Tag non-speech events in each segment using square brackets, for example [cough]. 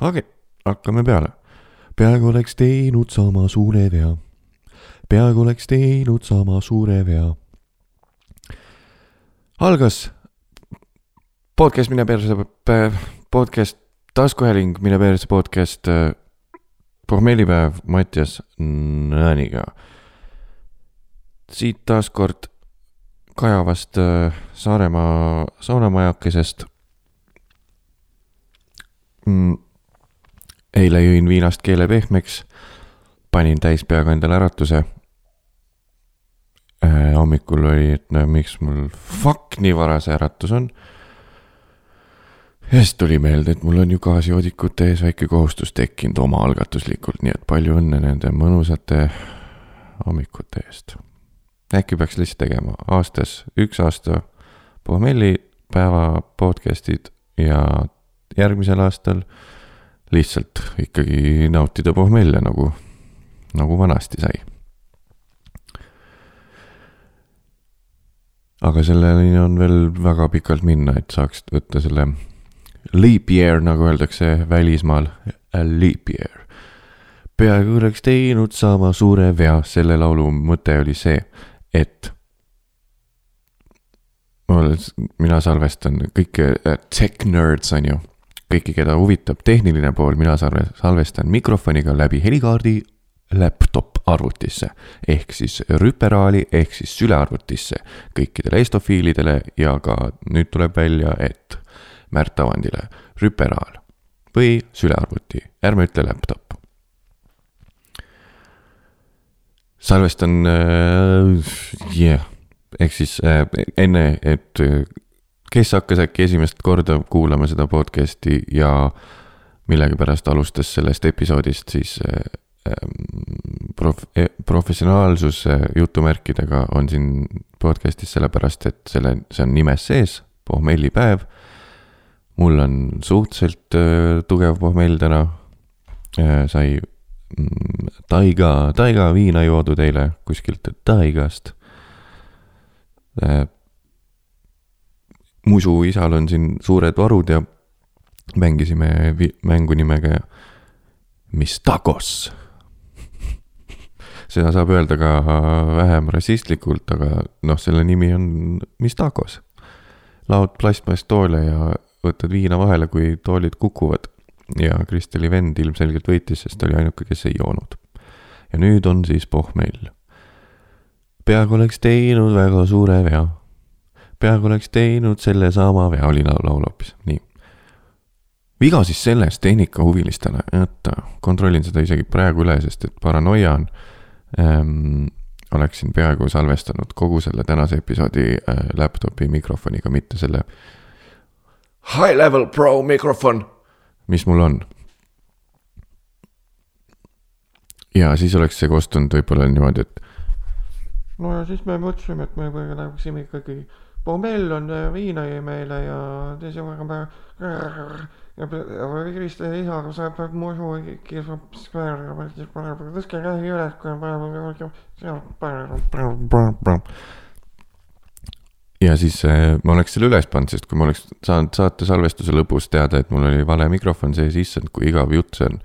okei okay,, hakkame peale. peaaegu oleks teinud sama suure vea. peaaegu oleks teinud sama suure vea. algas podcast Mine perse, podcast taskuhääling Mine perse podcast pohmellipäev Mattias Nõniga. siit taaskord kajavast Saaremaa saunamajakesest mm eile jõin viinast keele pehmeks, panin täis peaga endale äratuse äh,. hommikul oli, et no miks mul fuck nii vara see äratus on. ja siis tuli meelde, et mul on ju gaasijoodikute ees väike kohustus tekkinud omaalgatuslikult, nii et palju õnne nende mõnusate hommikute eest. äkki peaks lihtsalt tegema aastas üks aasta pohmellipäeva podcast'id ja järgmisel aastal lihtsalt ikkagi nautida pohmelle nagu, nagu vanasti sai. aga selleni on veel väga pikalt minna, et saaks võtta selle leap year, nagu öeldakse välismaal, leap year. peaaegu oleks teinud sama suure vea, selle laulu mõte oli see, et mina salvestan kõike, tech nerds on ju kõiki, keda huvitab tehniline pool, mina salvestan mikrofoniga läbi helikaardi laptop arvutisse. Ehk siis rüperaali ehk siis sülearvutisse kõikidele estofiilidele ja ka nüüd tuleb välja, et Märt Avandile rüperaal või sülearvuti, ärme ütle laptop. salvestan äh,, yeah, ehk siis äh, enne, et kes hakkas äkki esimest korda kuulama seda podcast'i ja millegipärast alustas sellest episoodist siis ähm, prof-, e, professionaalsus jutumärkidega on siin podcast'is sellepärast, et selle, see on nimes sees, pohmellipäev. mul on suhteliselt äh, tugev pohmell täna äh,. sai mm, taiga, taiga viina joodud eile kuskilt taigast äh, musu isal on siin suured varud ja mängisime mängu nimega Mis tacos [laughs] seda saab öelda ka vähem rassistlikult, aga noh, selle nimi on Mis tacos. laod plastmasstoole ja võtad viina vahele, kui toolid kukuvad. ja Kristeli vend ilmselgelt võitis, sest ta oli ainuke, kes ei joonud. ja nüüd on siis pohmell. peaaegu oleks teinud väga suure vea peaaegu oleks teinud sellesama vea, oli laul hoopis, nii. viga siis selles tehnikahuvilistele, oota, kontrollin seda isegi praegu üle, sest et paranoia on ähm,. oleksin peaaegu salvestanud kogu selle tänase episoodi äh, laptop'i mikrofoniga, mitte selle high level pro mikrofon, mis mul on. ja siis oleks see kostunud võib-olla niimoodi, et no ja siis me mõtlesime, et me läheksime ikkagi Pommell on äh, viina jäi meile ja teise korraga ja Kristjan isa saab musu kisub tõstke käsi üles, kui on parem. ja siis äh, ma oleks selle üles pannud, sest kui ma oleks saanud saate salvestuse lõpus teada, et mul oli vale mikrofon sees, issand, kui igav jutt see on.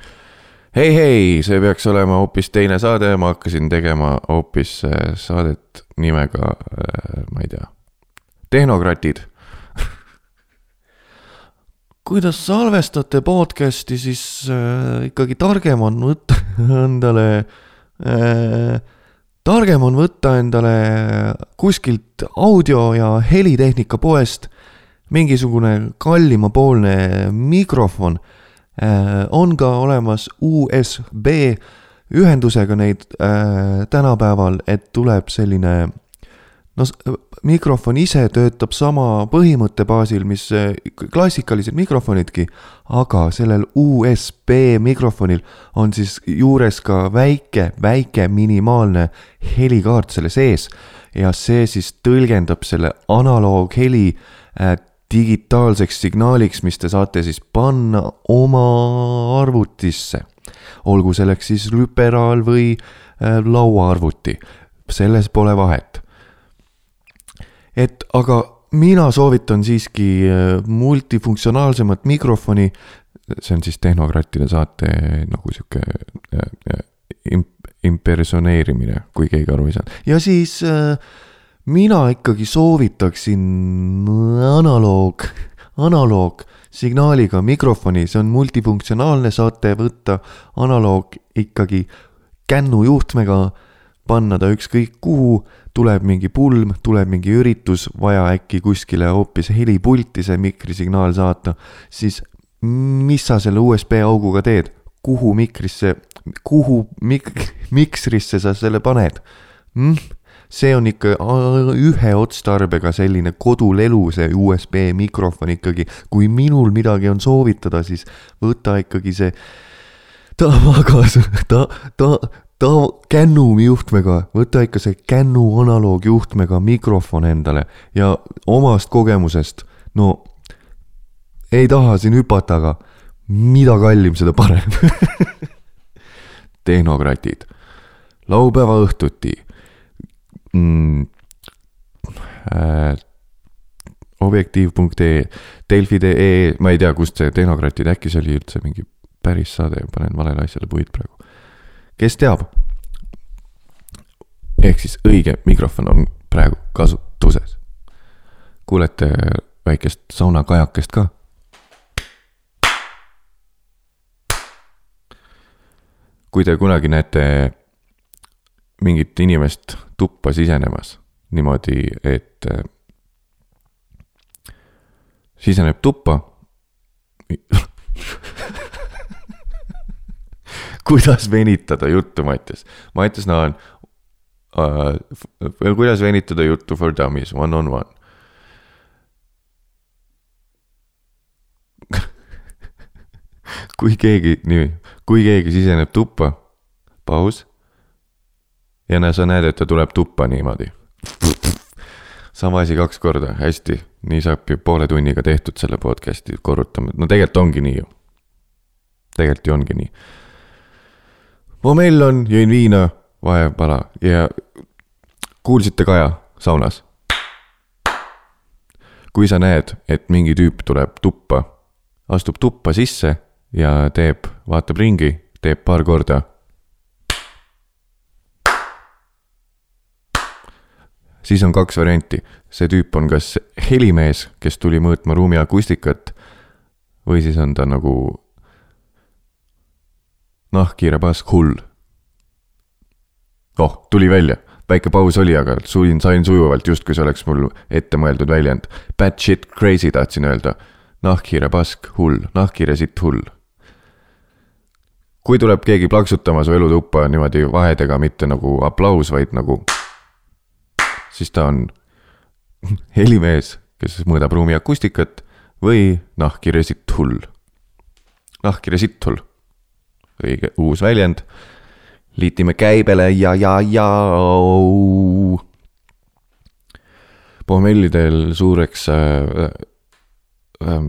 Hei, hei, see peaks olema hoopis teine saade, ma hakkasin tegema hoopis äh, saadet nimega, ma ei tea tehnokratid kuidas salvestate podcast'i, siis äh, ikkagi targem on võtta endale äh,, targem on võtta endale kuskilt audio ja helitehnika poest mingisugune kallimapoolne mikrofon äh,. on ka olemas USB ühendusega neid äh, tänapäeval, et tuleb selline no mikrofon ise töötab sama põhimõtte baasil, mis eh, klassikalised mikrofonidki, aga sellel USB mikrofonil on siis juures ka väike, väike minimaalne helikaart selle sees ja see siis tõlgendab selle analoogheli äh, digitaalseks signaaliks, mis te saate siis panna oma arvutisse. olgu selleks siis lüperaal või äh, lauaarvuti, selles pole vahet et aga mina soovitan siiski äh, multifunktsionaalsemat mikrofoni, see on siis Tehnokrattide saate nagu sihuke äh, imp- impersoneerimine, kui keegi aru ei saanud. ja siis äh, mina ikkagi soovitaksin analoog, analoogsignaaliga mikrofoni, see on multifunktsionaalne, saate võtta analoog ikkagi kännujuhtmega, panna ta ükskõik kuhu, tuleb mingi pulm, tuleb mingi üritus, vaja äkki kuskile hoopis helipulti see mikrisignaal saata, siis mis sa selle USB auguga teed, kuhu mikrisse, kuhu mik-, miksrisse sa selle paned mm?? see on ikka ühe otstarbega selline kodulelu, see USB mikrofon ikkagi. kui minul midagi on soovitada, siis võta ikkagi see tavagas, ta, ta, ta kännujuhtmega, võta ikka see kännu analoogjuhtmega mikrofon endale ja omast kogemusest, no ei taha siin hüpata, aga mida kallim, seda parem [laughs] tehnokratid, laupäeva õhtuti mm,. Äh, objektiiv.ee, delfi.ee, ma ei tea, kust see tehnokratid, äkki see oli üldse mingi päris saade, panen valele asjale puid praegu. Kes teab? ehk siis õige mikrofon on praegu kasutuses. kuulete väikest saunakajakest ka? kui te kunagi näete mingit inimest tuppa sisenemas niimoodi, et äh, siseneb tuppa kuidas venitada juttu, Mattias? Mattias Naan uh,, kuidas venitada juttu for dummies, one on one [laughs] kui keegi, nii, kui keegi siseneb tuppa, paus. ja näe, sa näed, et ta tuleb tuppa niimoodi. sama asi kaks korda, hästi, nii saab ju poole tunniga tehtud selle podcast'i korrutama, no tegelikult ongi nii ju. tegelikult ju ongi nii. Pomell on, jõin viina, vahepala ja kuulsite Kaja saunas? kui sa näed, et mingi tüüp tuleb tuppa, astub tuppa sisse ja teeb, vaatab ringi, teeb paar korda. siis on kaks varianti, see tüüp on kas helimees, kes tuli mõõtma ruumi akustikat või siis on ta nagu nahkhiire pask hull. oh, tuli välja, väike paus oli, aga suin, sain sujuvalt, justkui see oleks mul ette mõeldud väljend. Bad shit crazy tahtsin öelda. nahkhiire pask hull, nahkhiire sitt hull kui tuleb keegi plaksutama su elutuppa niimoodi vahedega, mitte nagu aplaus, vaid nagu, siis ta on [laughs] helimees, kes mõõdab ruumi akustikat või nahkhiire sitthull. nahkhiire sitthull, õige uus väljend. liitime käibele ja, ja, ja. pohmellidel suureks äh,. Äh,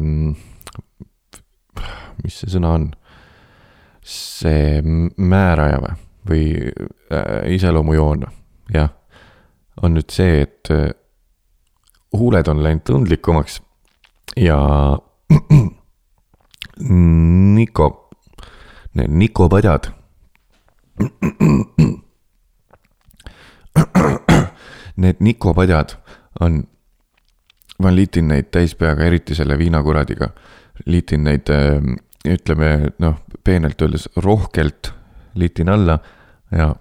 mis see sõna on see määraja või, või äh, iseloomujoon, jah, on nüüd see, et äh, huuled on läinud tundlikumaks ja [clears throat] Niko, need nikopadjad. Need nikopadjad on, ma liitin neid täispeaga, eriti selle viinakuradiga, liitin neid ütleme noh, peenelt öeldes rohkelt liitin alla ja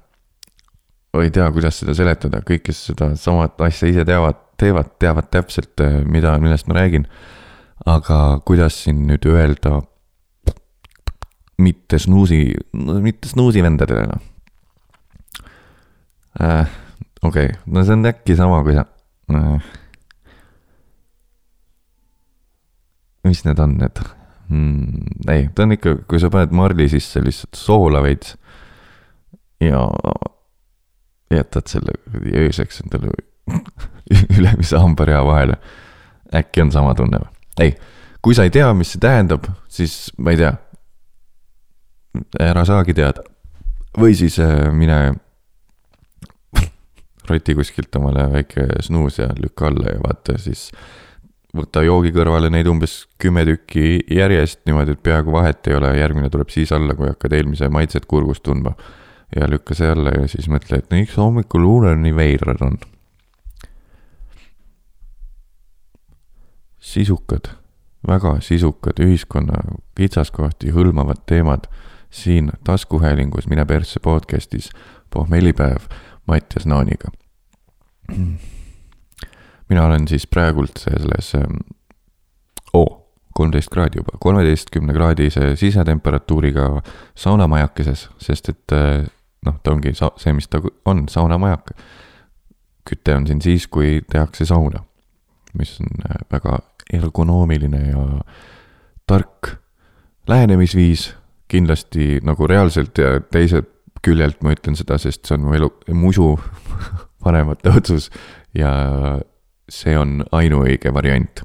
ei tea, kuidas seda seletada, kõik, kes seda samat asja ise teavad, teevad, teavad täpselt, eh, mida, millest ma räägin. aga kuidas siin nüüd öelda mitte snuusi, mitte snuusi vendadele noh äh,. okei okay., no see on äkki sama, kui sa äh,. mis need on, need mm,? ei, ta on ikka, kui sa paned marli sisse lihtsalt soola veits ja jätad selle ööseks endale [laughs] ülemise hambarea vahele. äkki on sama tunne või? ei, kui sa ei tea, mis see tähendab, siis ma ei tea. Ära saagi teada. või siis äh, mine [laughs] roti kuskilt omale väike snuus ja lükka alla ja vaata siis võta joogi kõrvale neid umbes kümme tükki järjest niimoodi, et peaaegu vahet ei ole, järgmine tuleb siis alla, kui hakkad eelmise maitset kurgust tundma. ja lükka see alla ja siis mõtle, et miks hommikul huulel nii veidrad on. sisukad, väga sisukad ühiskonna kitsaskohti hõlmavad teemad siin taskuhäälingus Mine persse podcastis pohmellipäev Mattias Naaniga mina olen siis praegult selles oh, kolmteist kraadi juba, kolmeteistkümne kraadise sisetemperatuuriga saunamajakeses, sest et äh, noh, ta ongi sa-, see, mis ta on, saunamajak. küte on siin siis, kui tehakse sauna, mis on äh, väga ergonoomiline ja tark lähenemisviis, kindlasti nagu reaalselt ja teiselt küljelt ma ütlen seda, sest see on mu elu, musu [laughs] vanemate otsus ja see on ainuõige variant.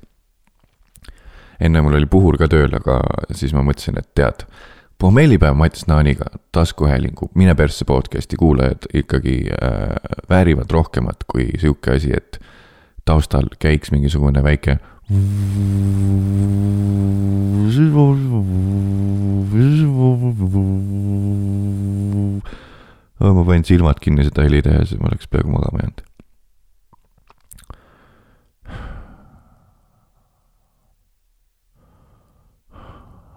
enne mul oli puhur ka tööl, aga siis ma mõtlesin, et tead, pohmellipäev Mats Naaniga, taskuhäälingu Mine persse podcast'i kuulajad ikkagi äh, väärivad rohkemat kui sihuke asi, et taustal käiks mingisugune väike ma panin silmad kinni seda heli tehes ja ma oleks peaaegu magama jäänud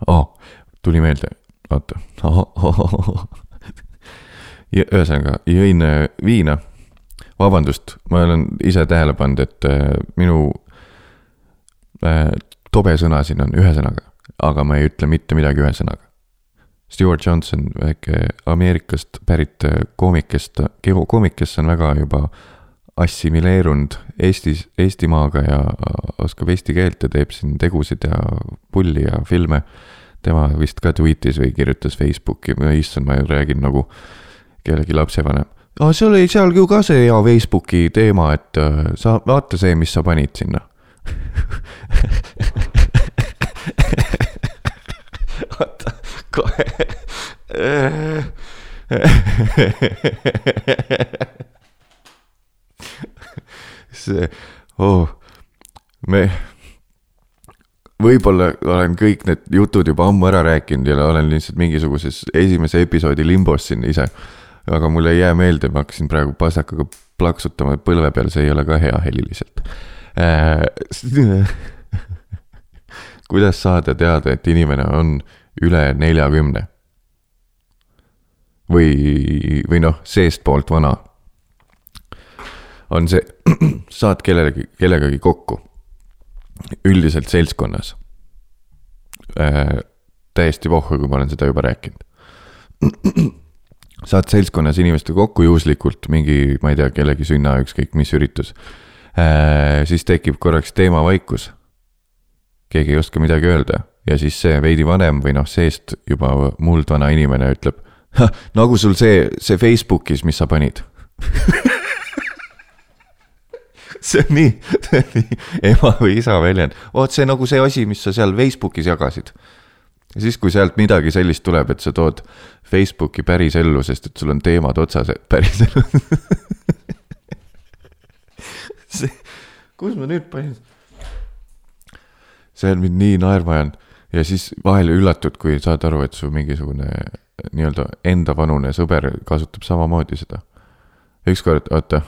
oh,. tuli meelde, oota [laughs] ühesõnaga, jõin äh, viina. vabandust, ma olen ise tähele pannud, et äh, minu tobe sõna siin on ühe sõnaga, aga ma ei ütle mitte midagi ühe sõnaga. Stewart Johnson, väike Ameerikast pärit äh, koomik, kes ta, koomik, kes on väga juba assimileerunud Eestis, Eestimaaga ja oskab eesti keelt ja teeb siin tegusid ja pulli ja filme tema vist ka tweetis või kirjutas Facebooki, issand, ma räägin nagu kellegi lapsevanem. aa, see oli seal ju ka see hea Facebooki teema, et äh, sa vaata see, mis sa panid sinna oota, kohe see, oh, me võib-olla olen kõik need jutud juba ammu ära rääkinud ja olen lihtsalt mingisuguses esimese episoodi limbos siin ise. aga mul ei jää meelde, ma hakkasin praegu pasakaga plaksutama põlve peal, see ei ole ka hea heliliselt äh, [laughs] kuidas saada teada, et inimene on üle neljakümne? või, või noh, seestpoolt vana. on see, [clears throat] saad kellelegi, kellegagi kokku üldiselt seltskonnas äh,. täiesti pohhu, kui ma olen seda juba rääkinud. [clears throat] saad seltskonnas inimestega kokku juhuslikult mingi, ma ei tea, kellegi sünna, ükskõik mis üritus äh,. Siis tekib korraks teemavaikus. keegi ei oska midagi öelda ja siis see veidi vanem või noh, seest juba muldvana inimene ütleb. nagu sul see, see Facebookis, mis sa panid [laughs] see on nii, see on nii ema või isa väljend, vot see nagu see asi, mis sa seal Facebookis jagasid. ja siis, kui sealt midagi sellist tuleb, et sa tood Facebooki pärisellu, sest et sul on teemad otsas pärisellu [laughs] [laughs] see, kus ma nüüd panin? see on mind nii naerma ajanud ja siis vahel üllatud, kui saad aru, et su mingisugune nii-öelda endavanune sõber kasutab samamoodi seda. ükskord, oota.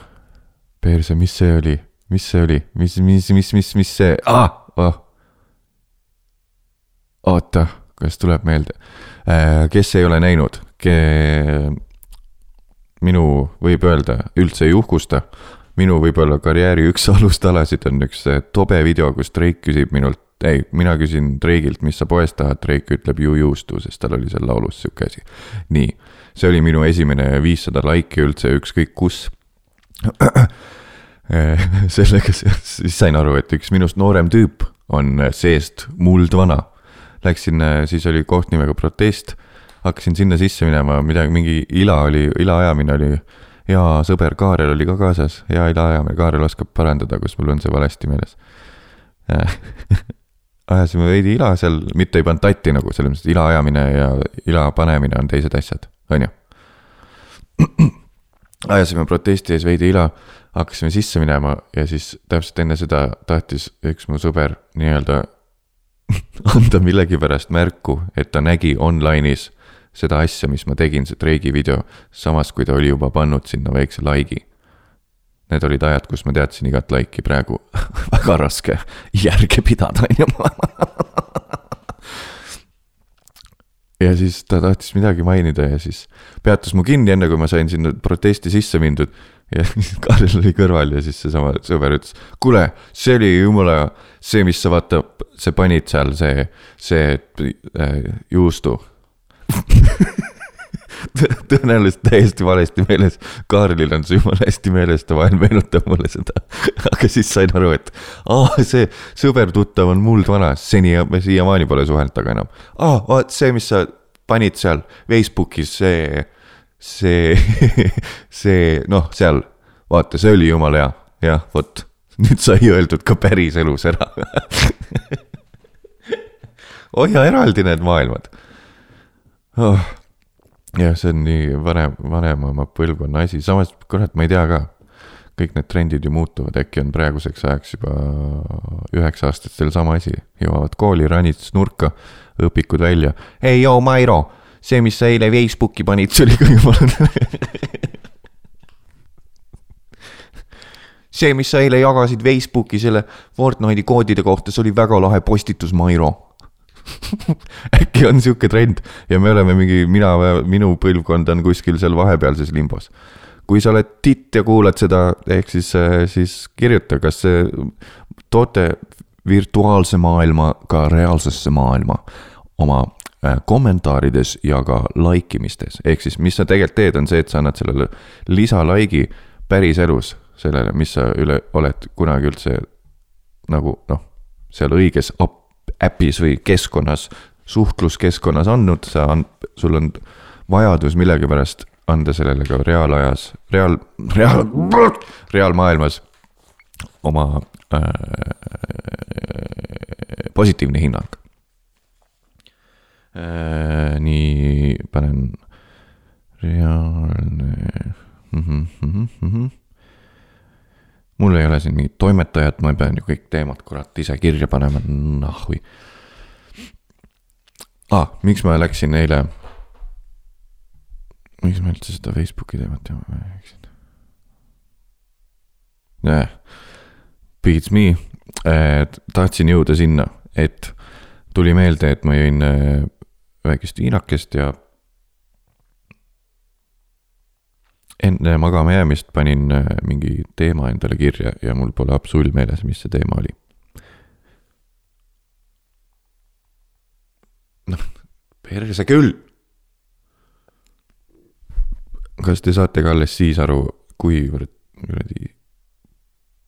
Perse, mis see oli, mis see oli, mis, mis, mis, mis, mis see? Ah,, oh. oota, kas tuleb meelde, äh, kes ei ole näinud, minu, võib öelda, üldse ei uhkusta, minu võib-olla karjääri üks [laughs] alustalasid on üks tobe video, kus Drake küsib minult, ei, mina küsin Drake'ilt, mis sa poest tahad, Drake ütleb ju juustu, sest tal oli seal laulus sihuke asi. nii, see oli minu esimene viissada laiki üldse ükskõik kus [clears throat] sellega siis sain aru, et üks minust noorem tüüp on seest muldvana. Läksin, siis oli koht nimega protest, hakkasin sinna sisse minema, midagi, mingi ila oli, ila ajamine oli. Hea sõber Kaarel oli ka kaasas, hea ila ajamine, Kaarel oskab parandada, kus mul on see valesti meeles. [laughs] Ajasime veidi ila seal, mitte ei pannud tatti nagu selles mõttes, ila ajamine ja ila panemine on teised asjad, on ju [clears throat] ajasime protesti ees veidi ila, hakkasime sisse minema ja siis täpselt enne seda tahtis üks mu sõber nii-öelda [laughs] anda millegipärast märku, et ta nägi online'is seda asja, mis ma tegin, see Drake'i video, samas kui ta oli juba pannud sinna väikse like'i. Need olid ajad, kus ma teadsin igat like'i, praegu [laughs] väga raske järge pidada, on ju. ja siis ta tahtis midagi mainida ja siis peatas mu kinni, enne kui ma sain sinna protesti sisse mindud. ja siis [laughs] Karl oli kõrval ja siis seesama sõber ütles, kuule, see oli jumala, see, mis sa vaata, sa panid seal, see, see äh, juustu [laughs] tõenäoliselt täiesti valesti meeles. Kaarlil on see jumala hästi meeles, ta vahel meenutab mulle seda. [laughs] aga siis sain aru, et aa, see sõber-tuttav on muldvana, seni me siiamaani pole suhelnud temaga enam. aa, vaat see, mis sa panid seal Facebookis, see, see, [laughs] see, noh, seal, vaata, see oli jumala hea, jah, vot. nüüd sai öeldud ka päriselus ära hoia eraldi need maailmad oh jah, see on nii vanem, vanemama põlvkonna asi, samas kurat, ma ei tea ka. kõik need trendid ju muutuvad, äkki on praeguseks ajaks juba üheksa-aastastel sama asi, jõuavad kooli, ranits nurka, õpikud välja. ei joo, Mairo, see, mis sa eile Facebooki panid, see oli ka jumala [laughs] see, mis sa eile jagasid Facebooki selle Fortnite'i koodide kohta, see oli väga lahe postitus, Mairo [laughs] äkki on sihuke trend ja me oleme mingi, mina, minu põlvkond on kuskil seal vahepealses limbos. kui sa oled titt ja kuulad seda, ehk siis, siis kirjuta, kas toote virtuaalse maailma ka reaalsesse maailma oma äh, kommentaarides ja ka like imistes, ehk siis mis sa tegelikult teed, on see, et sa annad sellele lisalike'i päriselus sellele, mis sa üle oled kunagi üldse nagu noh, seal õiges ap-, äpis või keskkonnas, suhtluskeskkonnas andnud, sa sul on vajadus millegipärast anda sellele ka reaalajas, reaal, reaal, reaalmaailmas oma äh, positiivne hinnang äh,. nii, panen reaalne mm. -hmm, mm -hmm mul ei ole siin mingit toimetajat, ma pean ju kõik teemad kurat ise kirja panema, nahhui ah,. miks ma läksin eile? miks ma üldse seda Facebooki teemat rääkisin? jah, beats me eh,, tahtsin jõuda sinna, et tuli meelde, et ma jõin eh, väikest viinakest ja enne magama jäämist panin äh, mingi teema endale kirja ja mul pole absoluut meeles, mis see teema oli. noh, perse küll. kas te saate ka alles siis aru, kuivõrd kuradi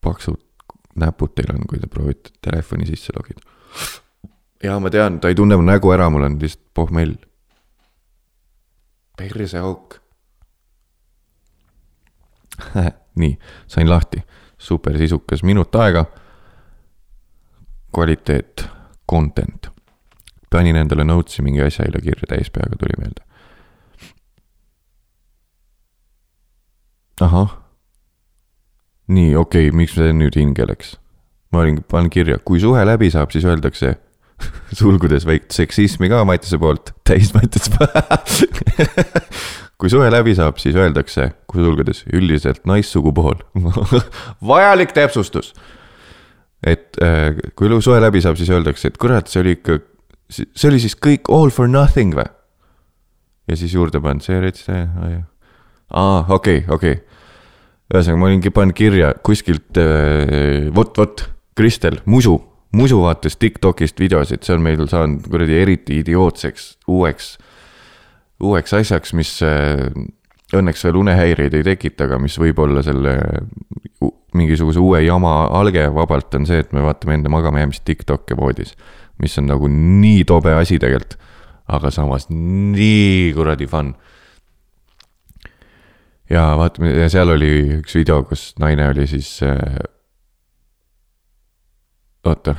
paksud näpud teil on, kui te proovite telefoni sisse logida? jaa, ma tean, ta ei tunne mu nägu ära, mul on lihtsalt pohmell. perseauk [laughs] nii, sain lahti, super sisukas minut aega. kvaliteet, content. panin endale notes'i mingi asja eile kirja, täis peaga tuli meelde. ahah. nii, okei okay,, miks see nüüd hinge läks? ma olin, panin kirja, kui suhe läbi saab, siis öeldakse [laughs] sulgudes väike seksismi ka Mattiase poolt, täis Mattiase [laughs] kui suhe läbi saab, siis öeldakse, sulgudes üldiselt naissugupool [laughs] vajalik täpsustus. et äh, kui suhe läbi saab, siis öeldakse, et kurat, see oli ikka, see oli siis kõik all for nothing või? ja siis juurde pannud, see rets, aa, okei, okei. ühesõnaga, ma olingi pannud kirja kuskilt äh,, vot, vot, Kristel, musu, musu vaatas Tiktokist videosid, see on meil saanud kuradi eriti idiootseks uueks uueks asjaks, mis äh, õnneks veel unehäireid ei tekita, aga mis võib olla selle mingisuguse uue jama alge vabalt, on see, et me vaatame enda magamajäämist Tiktok'e voodis. mis on nagu nii tobe asi tegelikult, aga samas nii kuradi fun. ja vaatame, ja seal oli üks video, kus naine oli siis äh,, oota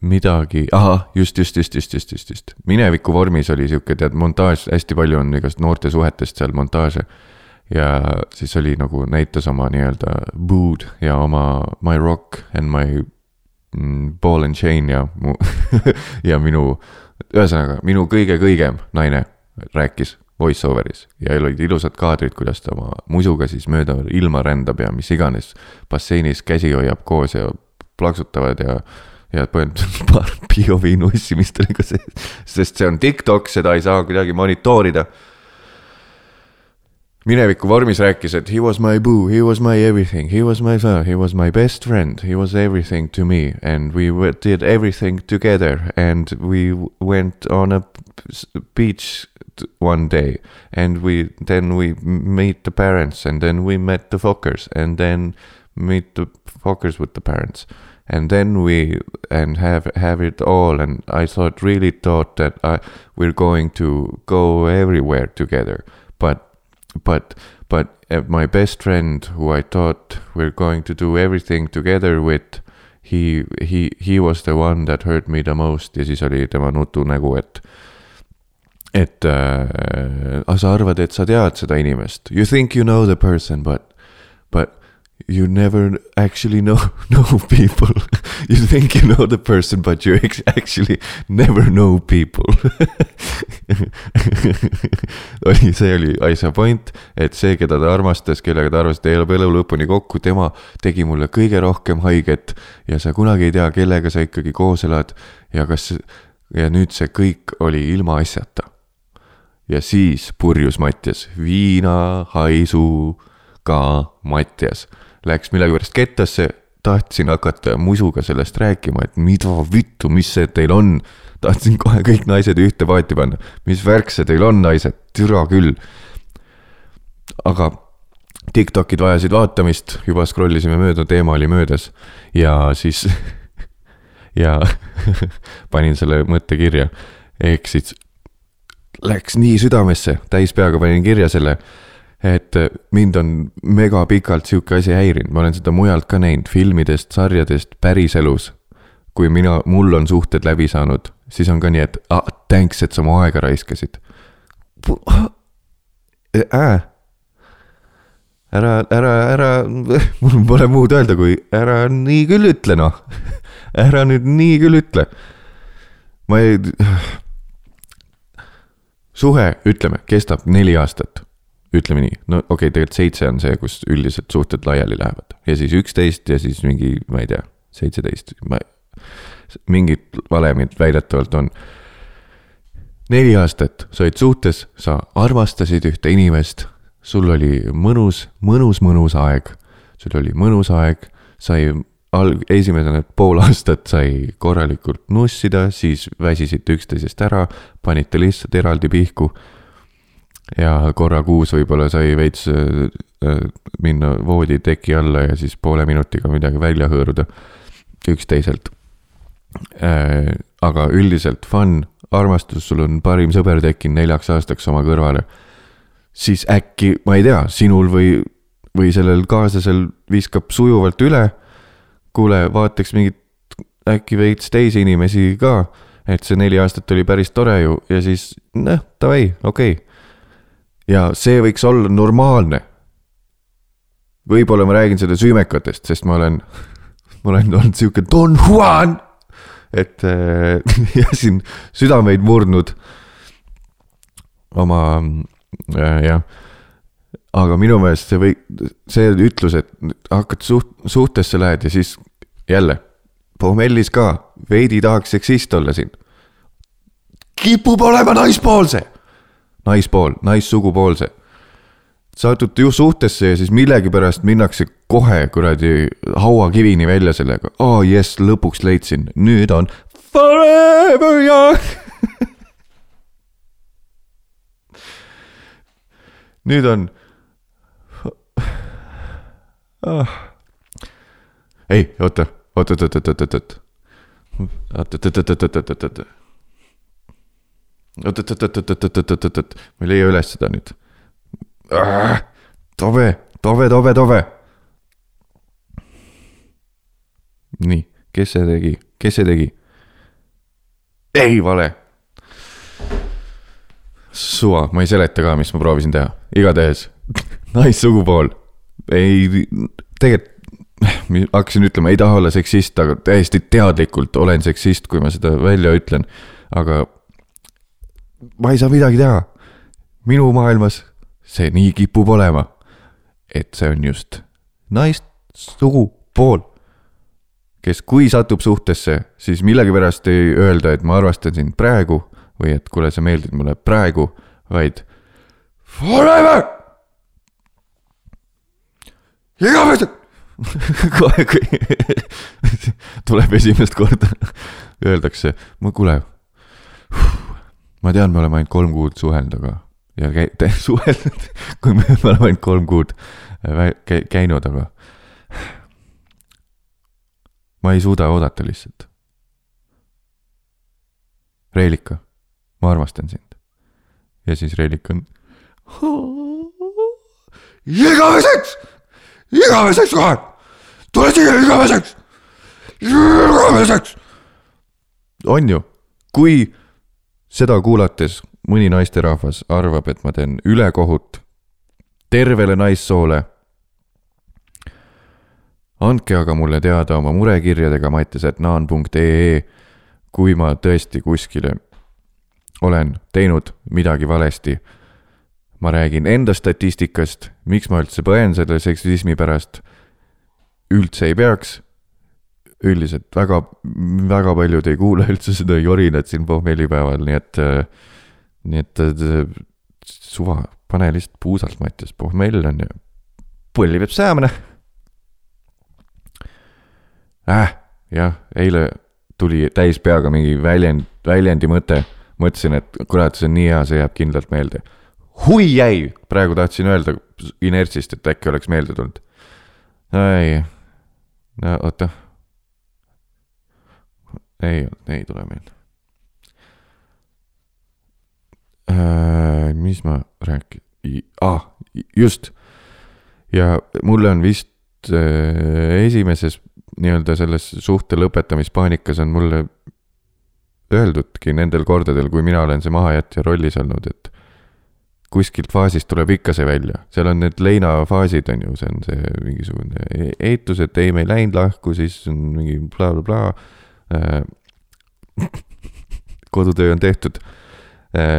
midagi, ahah, just, just, just, just, just, just, just. mineviku vormis oli sihuke, tead, montaaž, hästi palju on igast noorte suhetest seal montaaže. ja siis oli nagu näitas oma nii-öelda bood ja oma my rock and my mm, ball and chain ja mu [laughs] ja minu, ühesõnaga minu kõige kõigem naine rääkis voice over'is ja olid ilusad kaadrid, kuidas ta oma musuga siis mööda ilma rändab ja mis iganes. basseinis käsi hoiab koos ja plaksutavad ja, ja põhimõtteliselt [laughs] paar POV nussimist oli ka sees. sest see on TikTok, seda ei saa kuidagi monitoorida. mineviku vormis rääkis, et he was my boo, he was my everything, he was my son, he was my best friend, he was everything to me and we did everything together and we went on a beach one day and we then we meet the parents and then we met the fuckers and then meet the fuckers with the parents and then we and have have it all. And i thought really thought that I, we're going to go everywhere together. But but but uh, my best friend who i thought we're going to do everything together with he he he was the one that hurt me the most. Ja siis oli tema nutunägu et et äh, sa arvad, et sa tead seda inimest, you think you know the person, but, but you never actually know, [laughs] know people. [laughs] you think you know the person, but you actually never know people [laughs] oli, see oli asja point, et see, keda ta armastas, kellega ta arvas, et elab elu lõpuni kokku, tema tegi mulle kõige rohkem haiget ja sa kunagi ei tea, kellega sa ikkagi koos elad ja kas, ja nüüd see kõik oli ilmaasjata ja siis purjus Mattias, viinahaisuga Mattias. Läks millegipärast kettasse, tahtsin hakata musuga sellest rääkima, et mida vittu, mis see teil on. tahtsin kohe kõik naised ühte paati panna, mis värk see teil on, naised, türa küll. aga Tiktokid vajasid vaatamist, juba scroll isime mööda, teema oli möödas ja siis [laughs] ja [laughs] panin selle mõtte kirja. ehk siis läks nii südamesse, täis peaga panin kirja selle, et mind on megapikalt sihuke asi häirinud, ma olen seda mujalt ka näinud, filmidest, sarjadest, päriselus. kui mina, mul on suhted läbi saanud, siis on ka nii, et ah, thanks, et sa mu aega raiskasid äh.. ära, ära, ära, [laughs] mul pole muud öelda, kui ära nii küll ütle noh [laughs] ära nüüd nii küll ütle. ma ei [sighs] suhe, ütleme, kestab neli aastat. Ütleme nii, no okei okay,, tegelikult seitse on see, kus üldiselt suhted laiali lähevad ja siis üksteist ja siis mingi, ma ei tea, seitseteist, ma. mingid valemid väidetavalt on. neli aastat sa olid suhtes, sa armastasid ühte inimest, sul oli mõnus, mõnus, mõnus aeg. sul oli mõnus aeg, sai alg-, esimesed pool aastat sai korralikult nussida, siis väsisite üksteisest ära, panite lihtsalt eraldi pihku. Ja korra kuus võib-olla sai veits äh, äh, minna vooditeki alla ja siis poole minutiga midagi välja hõõruda üksteiselt äh,. aga üldiselt fun, armastus, sul on parim sõber tekkinud neljaks aastaks oma kõrvale. siis äkki, ma ei tea, sinul või, või sellel kaaslasel viskab sujuvalt üle kuule, vaataks mingit äkki veits teisi inimesi ka. et see neli aastat oli päris tore ju ja siis noh, davai, okei okay.. Ja see võiks olla normaalne. võib-olla ma räägin seda süümekatest, sest ma olen, ma olen olnud sihuke Don Juan. et äh, [laughs] ja siin südameid murdnud oma äh, jah aga minu meelest see või, see ütlus, et hakkad suht-, suhtesse lähed ja siis jälle, pommellis ka, veidi tahaks seksist olla siin. kipub olema naispoolse, naispool, naissugupoolse. satute ju suhtesse ja siis millegipärast minnakse kohe kuradi hauakivini välja sellega, aa oh, jess, lõpuks leidsin, nüüd on forever young nüüd on ah.. ei, oota, oot, oot, oot, oot, oot, oot, oot. oot, oot, oot, oot, oot, oot, oot, oot. oot, oot, oot, oot, oot, oot, oot, ma ei leia üles seda nüüd. tobe, tobe, tobe, tobe. nii, kes see tegi, kes see tegi? ei, vale. suva, ma ei seleta ka, mis ma proovisin teha, igatahes naissugupool ei, tegelikult hakkasin ütlema, ei taha olla seksist, aga täiesti teadlikult olen seksist, kui ma seda välja ütlen. aga ma ei saa midagi teha. minu maailmas see nii kipub olema. et see on just naissugupool, kes, kui satub suhtesse, siis millegipärast ei öelda, et ma armastan sind praegu või et kuule, sa meeldid mulle praegu, vaid forever. igaveseks. [laughs] kohe, kui [laughs] tuleb esimest korda, öeldakse, ma kuule. Ma tean, me oleme ainult kolm kuud suhelnud, aga ja käi-, [laughs] suhelnud, kui me, me oleme ainult kolm kuud käi- käinud, aga ma ei suuda oodata lihtsalt. Reelika, ma armastan sind. ja siis Reelika on. [laughs] igaveseks, igaveseks kohe, tule siia igaveseks, igaveseks. on ju, kui seda kuulates mõni naisterahvas arvab, et ma teen ülekohut tervele naissoole. andke aga mulle teada oma murekirjadega mattisetnaan.ee, kui ma tõesti kuskile olen teinud midagi valesti. ma räägin enda statistikast, miks ma üldse põen selle seksismi pärast. üldse ei peaks. Üldiselt väga, väga paljud ei kuula üldse seda jorinat siin pohmellipäeval, nii et, nii et suva, pane lihtsalt puusalt, Mattias, pohmell on ju, pulli peab saama, noh. äh, jah, eile tuli täis peaga mingi väljend, väljendi mõte. mõtlesin, et kurat, see on nii hea, see jääb kindlalt meelde. hui jäi, praegu tahtsin öelda inertsist, et äkki oleks meelde tulnud. ei, no oota. ei, ei tule meelde. mis ma rääkisin ah,, just. ja mulle on vist äh, esimeses nii-öelda selles suhte lõpetamispaanikas on mulle öeldudki nendel kordadel, kui mina olen see mahajätja rollis olnud, et kuskilt faasist tuleb ikka see välja, seal on need leinafaasid on ju, see on see mingisugune eitus, et ei, me ei läinud lahku, siis on mingi blablabla bla,. [laughs] kodutöö on tehtud.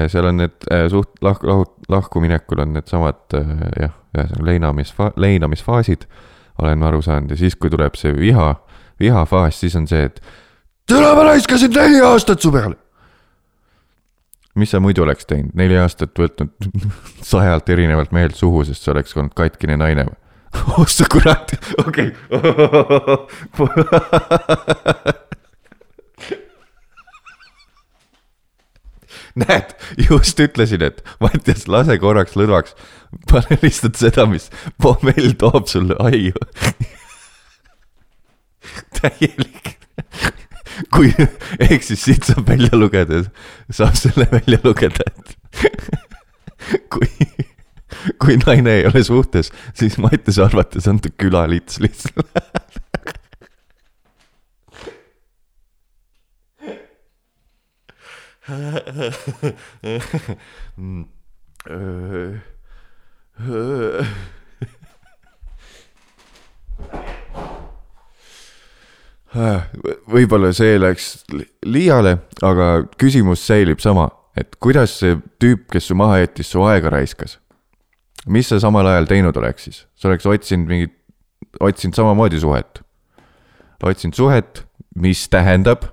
seal on need äh, suht lahku, lahut-, lahkuminekul on needsamad äh, jah, ühesõnaga leinamis, leinamisfaasid olen ma aru saanud ja siis, kui tuleb see viha, vihafaas, siis on see, et tere, ma raiskasin neli aastat su peale. mis sa muidu oleks teinud, neli aastat võtnud [laughs] sajalt erinevalt mehelt suhu, sest sa oleks olnud katkine naine või? oh sa kurat, okei okay. [laughs] näed, just ütlesin, et Mattias, lase korraks lõdvaks, pane lihtsalt seda, mis pommell toob sulle aiu. täielik, kui, ehk siis siit saab välja lugeda, saab selle välja lugeda, et kui, kui naine ei ole suhtes, siis Mattiase arvates ta külalits lihtsalt. [laughs] võib-olla see läks li- liiale, aga küsimus säilib sama, et kuidas see tüüp, kes su maha jättis, su aega raiskas? mis sa samal ajal teinud oleks siis? sa oleks otsinud mingit, otsinud samamoodi suhet. otsinud suhet, mis tähendab,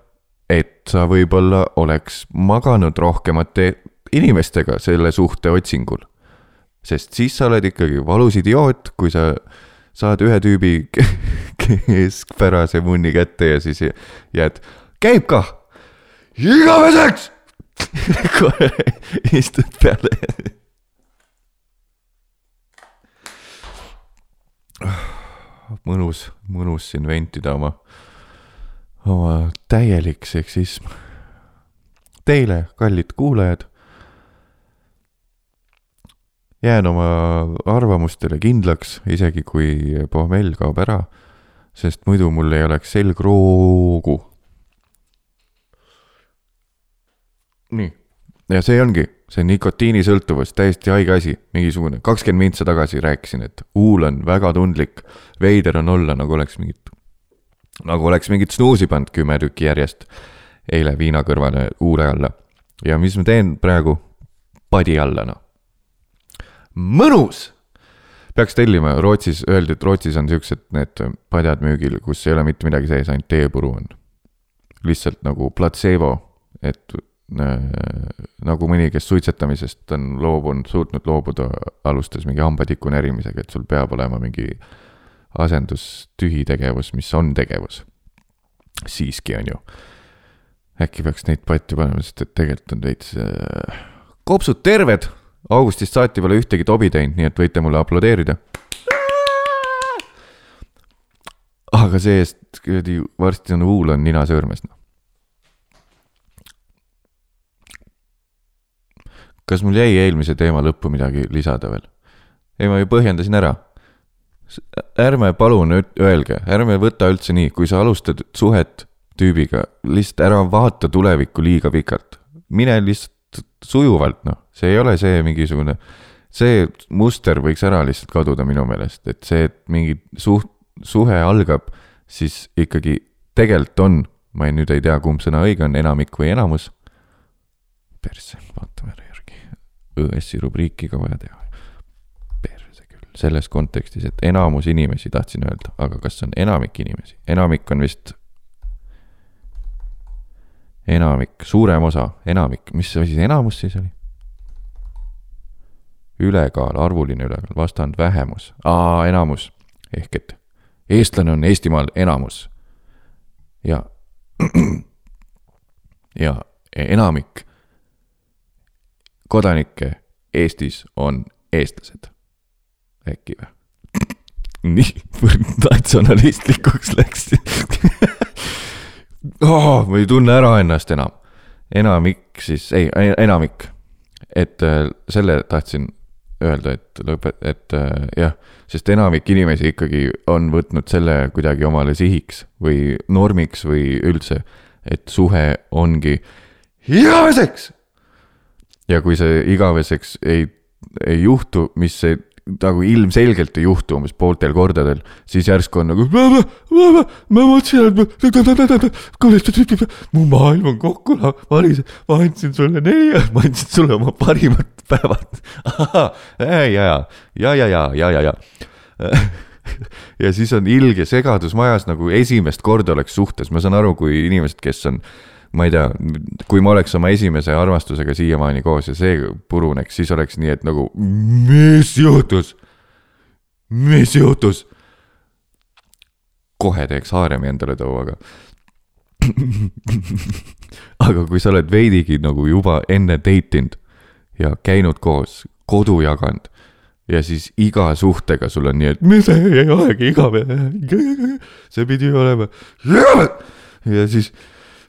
sa võib-olla oleks maganud rohkemate inimestega selle suhte otsingul. sest siis sa oled ikkagi valus idioot, kui sa saad ühe tüübi keskpärase munni kätte ja siis jääd, käib kah, igaveseks. [laughs] kohe istud peale. mõnus, mõnus siin ventida oma, oma täielik seksism. Teile, kallid kuulajad, jään oma arvamustele kindlaks, isegi kui pohmell kaob ära, sest muidu mul ei oleks selgroogu. nii, ja see ongi see nikotiinisõltuvus, täiesti haige asi, mingisugune, kakskümmend mintsa tagasi rääkisin, et huul on väga tundlik, veider on olla, nagu oleks mingit, nagu oleks mingit snuusi pannud kümme tükki järjest eile viina kõrvale huule alla. ja mis ma teen praegu? padi alla, noh. mõnus! peaks tellima, Rootsis öeldi, et Rootsis on siuksed need padjad müügil, kus ei ole mitte midagi sees, ainult teepuru on. lihtsalt nagu platseebo, et Äh, nagu mõni, kes suitsetamisest on loobunud, suutnud loobuda, alustas mingi hambatiku närimisega, et sul peab olema mingi asendustühi tegevus, mis on tegevus. siiski on ju. äkki peaks neid patti panema, sest et tegelikult on veits äh,. kopsud terved, augustist saati pole ühtegi tobi teinud, nii et võite mulle aplodeerida. aga see-eest kuradi varsti on huul on nina sõõrmes, noh. kas mul jäi eelmise teema lõppu midagi lisada veel? ei, ma ju põhjendasin ära. Ärme palun öelge, ärme võta üldse nii, kui sa alustad suhet tüübiga, lihtsalt ära vaata tulevikku liiga pikalt. mine lihtsalt sujuvalt, noh, see ei ole see mingisugune, see muster võiks ära lihtsalt kaduda minu meelest, et see, et mingi suht-, suhe algab, siis ikkagi tegelikult on, ma ei, nüüd ei tea, kumb sõna õige on, enamik või enamus. persse, vaatame ära ÖS-i rubriiki ka vaja teha. Selles kontekstis, et enamus inimesi tahtsin öelda, aga kas on enamik inimesi, enamik on vist. enamik, suurem osa, enamik, mis asi see enamus siis oli? ülekaal, arvuline ülekaal, vastand vähemus, aa, enamus. ehk et eestlane on Eestimaal enamus. ja, [clears throat] ja enamik kodanikke Eestis on eestlased. Äkki või? nii natsionalistlikuks läks oh,. ma ei tunne ära ennast enam. enamik siis, ei, enamik. et äh, selle tahtsin öelda, et lõpet-, et äh, jah, sest enamik inimesi ikkagi on võtnud selle kuidagi omale sihiks või normiks või üldse, et suhe ongi igaveseks ja kui see igaveseks ei, ei juhtu, mis see nagu ilmselgelt ei juhtu umbes pooltel kordadel, siis järsku on nagu. ma mõtlesin, et mu maailm on kokku varisenud, ma andsin sulle neli, [laughs] ma andsin sulle oma parimad päevad. ja, ja, ja, ja, ja, ja, ja, ja ja siis on ilge segadus majas, nagu esimest korda oleks suhtes, ma saan aru, kui inimesed, kes on äh, ma ei tea, kui ma oleks oma esimese armastusega siiamaani koos ja see puruneks, siis oleks nii, et nagu, mis juhtus? mis juhtus? kohe teeks haaremi endale too, aga [laughs] aga kui sa oled veidigi nagu juba enne date inud ja käinud koos, kodu jaganud ja siis iga suhtega sul on nii, et see ei olegi igavene, [laughs] see pidi olema ja siis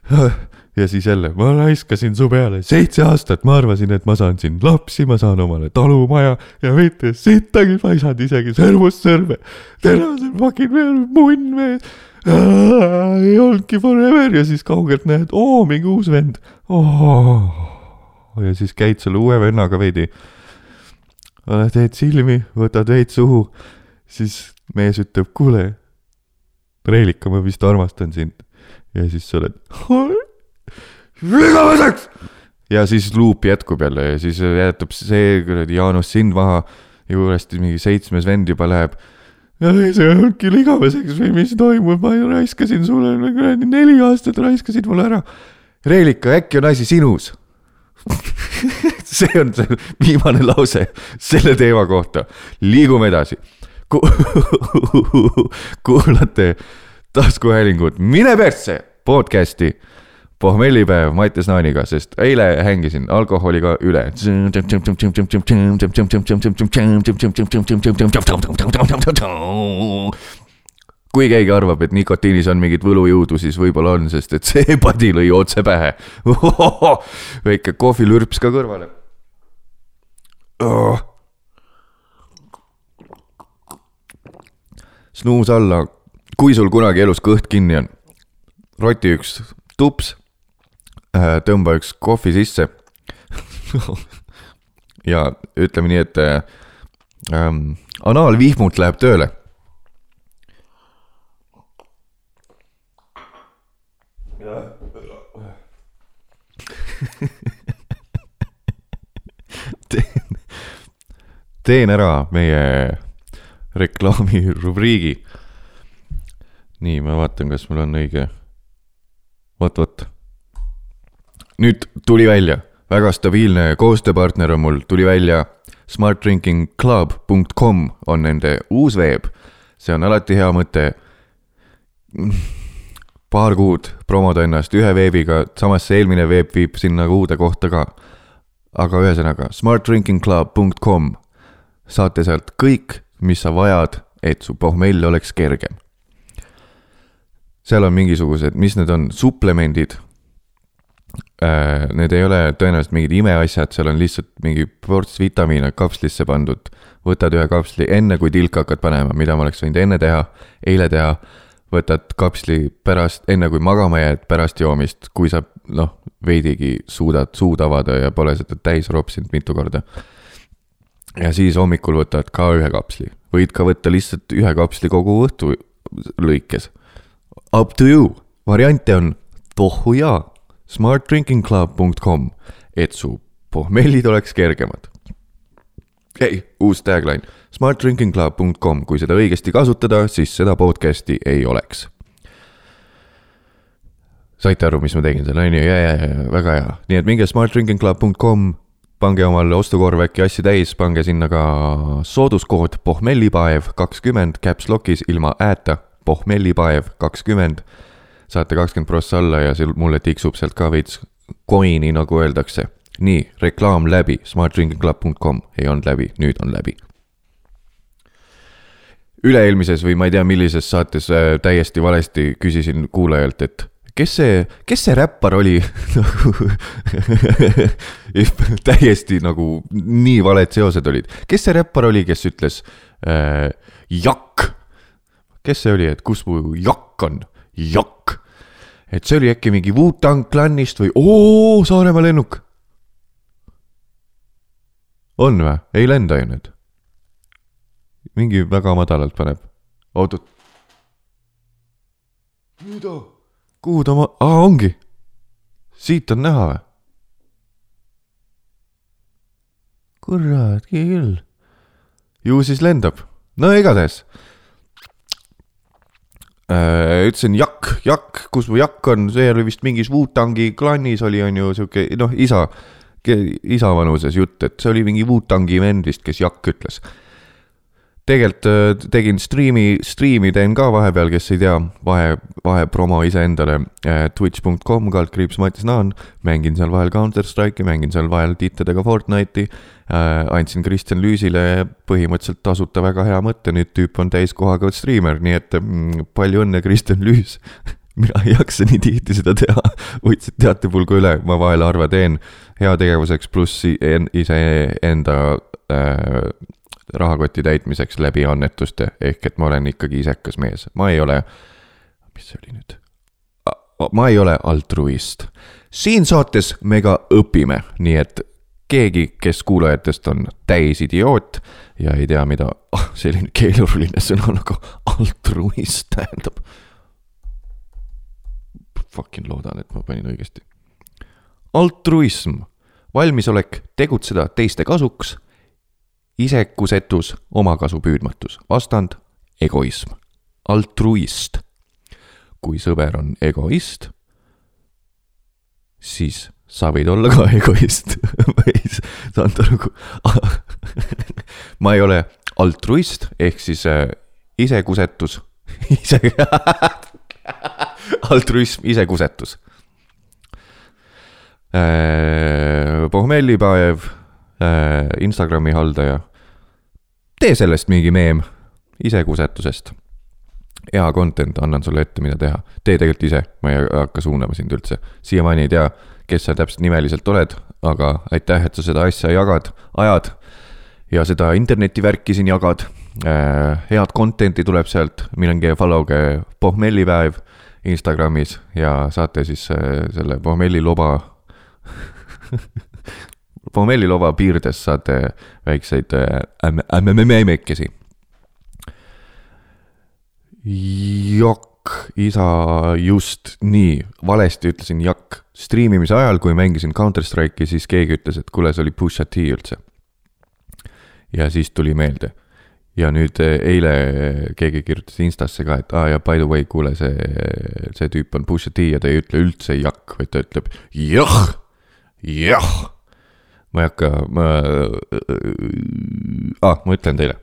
[laughs] ja siis jälle, ma raiskasin su peale seitse aastat, ma arvasin, et ma saan siin lapsi, ma saan omale talumaja ja mitte sittagi, ma ei saanud isegi sõrmust sõrme. tänasel fucking munn mees. ei olnudki forever ja siis kaugelt näed, oo, mingi uus vend oh.. ja siis käid selle uue vennaga veidi. teed silmi, võtad veits suhu, siis mees ütleb, kuule, Reelika, ma vist armastan sind. ja siis sa oled igaveseks. ja siis luup jätkub jälle ja siis jätab see kuradi Jaanus sind maha. juurest mingi seitsmes vend juba läheb. see on küll igaveseks või mis toimub, ma raiskasin sulle kuradi neli aastat raiskasid mulle ära. Reelika, äkki on asi sinus [laughs] see on see viimane lause selle teema kohta. liigume edasi Ku. [laughs] kuulate taskuhäälingut Mine persse podcast'i pohmellipäev Mattias Naaniga, sest eile hängisin alkoholiga üle. kui keegi arvab, et nikotiinis on mingit võlujõudu, siis võib-olla on, sest et see [laughs] padi lõi otse pähe. [laughs] väike kohvilürps ka kõrvale oh.. snuus alla, kui sul kunagi elus kõht kinni on. roti üks tups tõmba üks kohvi sisse [laughs] ja ütleme nii, et äh, ähm, anaalvihmult läheb tööle [laughs] teen, teen ära meie reklaamirubriigi. nii, ma vaatan, kas mul on õige. vot, vot. Nüüd tuli välja, väga stabiilne koostööpartner on mul, tuli välja. Smartdrinkingclub.com on nende uus veeb, see on alati hea mõte paar kuud promoda ennast ühe veebiga, samas see eelmine veeb viib sinna uude kohta ka. aga ühesõnaga, smartdrinkingclub.com, saate sealt kõik, mis sa vajad, et su pohmell oleks kergem. seal on mingisugused, mis need on, suplemendid. Need ei ole tõenäoliselt mingid imeasjad, seal on lihtsalt mingi ports vitamiine kapslisse pandud. võtad ühe kapsli enne, kui tilka hakkad panema, mida ma oleks võinud enne teha, eile teha võtad kapsli pärast, enne kui magama jääd, pärast joomist, kui sa noh, veidigi suudad suud avada ja pole seda täis ropsinud mitu korda. ja siis hommikul võtad ka ühe kapsli, võid ka võtta lihtsalt ühe kapsli kogu õhtu lõikes. Up to you, variante on tohu ja smartdrinkingclub.com, et su pohmellid oleks kergemad. ei, uus tagline smartdrinkingclub.com, kui seda õigesti kasutada, siis seda podcast'i ei oleks. saite aru, mis ma tegin seal, on ju, ja, ja, ja, väga hea, nii et minge smartdrinkingclub.com, pange omale ostukorv äkki asju täis, pange sinna ka sooduskood pohmellipaev kakskümmend caps lock'is ilma ä-ta, pohmellipaev kakskümmend. Saate kakskümmend prossa alla ja seal mulle tiksub sealt ka veits coin'i, nagu öeldakse. nii, reklaam läbi, smartdrinkingclub.com ei olnud läbi, nüüd on läbi üle-eelmises või ma ei tea, millises saates äh, täiesti valesti küsisin kuulajalt, et kes see, kes see räppar oli [laughs] nagu [laughs] täiesti nagu nii valed seosed olid. kes see räppar oli, kes ütles äh, jakk? kes see oli, et kus mu jakk on? jakk. Et see oli äkki mingi Wu-Tang klannist või oo, Saaremaa lennuk. on või? ei lenda ju nüüd mingi väga madalalt paneb. oot-oot. mida? kuhu ta ma-, aa ongi. siit on näha või? kurat küll. ju siis lendab, no igatahes. Ütlesin jakk, jakk, kus mu jakk on, see oli vist mingis Wu-Tangi klannis oli, on ju sihuke noh, isa, isa vanuses jutt, et see oli mingi Wu-Tangi vend vist, kes jakk ütles tegelikult äh, tegin striimi, striimi teen ka vahepeal, kes ei tea, vahe, vahepromo iseendale äh, twitch.com kaldkriips Mattis Naan. mängin seal vahel Counter Strike'i, mängin seal vahel tittedega Fortnite'i. Äh, andsin Kristjan Lüüsile põhimõtteliselt tasuta väga hea mõtte, nüüd tüüp on täiskohaga striimer, nii et mm, palju õnne, Kristjan Lüüs [laughs] mina ei jaksa nii tihti seda teha, võtsid teatepulga üle, ma vahel harva teen heategevuseks, pluss iseenda äh, rahakoti täitmiseks läbi annetuste, ehk et ma olen ikkagi isekas mees, ma ei ole, mis see oli nüüd? ma ei ole altruist. siin saates me ka õpime, nii et keegi, kes kuulajatest on täisidioot ja ei tea, mida oh, [laughs] selline keeruline sõna nagu altruist tähendab. Fucking loodan, et ma panin õigesti. altruism, valmisolek tegutseda teiste kasuks isekusetus, omakasu püüdmatus, vastand egoism, altruist. kui sõber on egoist, siis sa võid olla ka [laughs] egoist või saad aru, [laughs] ma ei ole altruist ehk siis äh, isekusetus, [laughs] ise altruism, isekusetus äh,. Pohmellipaev äh,, Instagrami haldaja tee sellest mingi meem isekusetusest. hea content, annan sulle ette, mida teha. tee tegelikult ise, ma ei hakka suunama sind üldse. siiamaani ei tea, kes sa täpselt nimeliselt oled, aga aitäh, et sa seda asja jagad, ajad. ja seda internetivärki siin jagad. Äh, head content'i tuleb sealt, minge follow'ge pohmellipäev Instagramis ja saate siis äh, selle pohmelli loba [laughs] pommellilova piirdes saate väikseid äh, memmekesi. Jokk, isa just nii, valesti ütlesin jakk. striimimise ajal, kui mängisin Counter Strike'i, siis keegi ütles, et kuule, see oli Pusha T üldse. ja siis tuli meelde ja nüüd eile keegi kirjutas Instasse ka, et aa ah, ja by the way, kuule, see, see tüüp on Pusha T ja ta ei ütle üldse jakk, vaid ta ütleb jah, jah. Ma ei hakka, ma ah,, ma ütlen teile.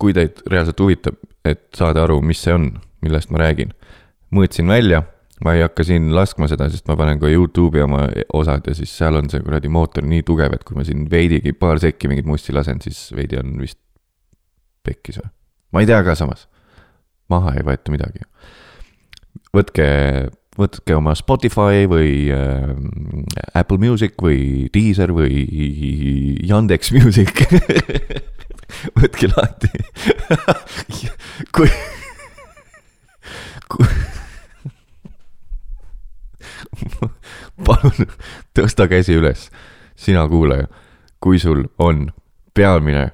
kui teid reaalselt huvitab, et saada aru, mis see on, millest ma räägin, mõõtsin välja ma ei hakka siin laskma seda, sest ma panen ka Youtube'i oma osad ja siis seal on see kuradi mootor nii tugev, et kui ma siin veidigi paar sekki mingit mussi lasen, siis veidi on vist pekkis või? ma ei tea ka samas. maha ei võeta midagi. võtke, võtke oma Spotify või äh, Apple Music või Deezer või Yandex Music [laughs] võtke lahti [laughs] kui, kui [laughs] palun tõsta käsi üles, sina kuulaja, kui sul on pealmine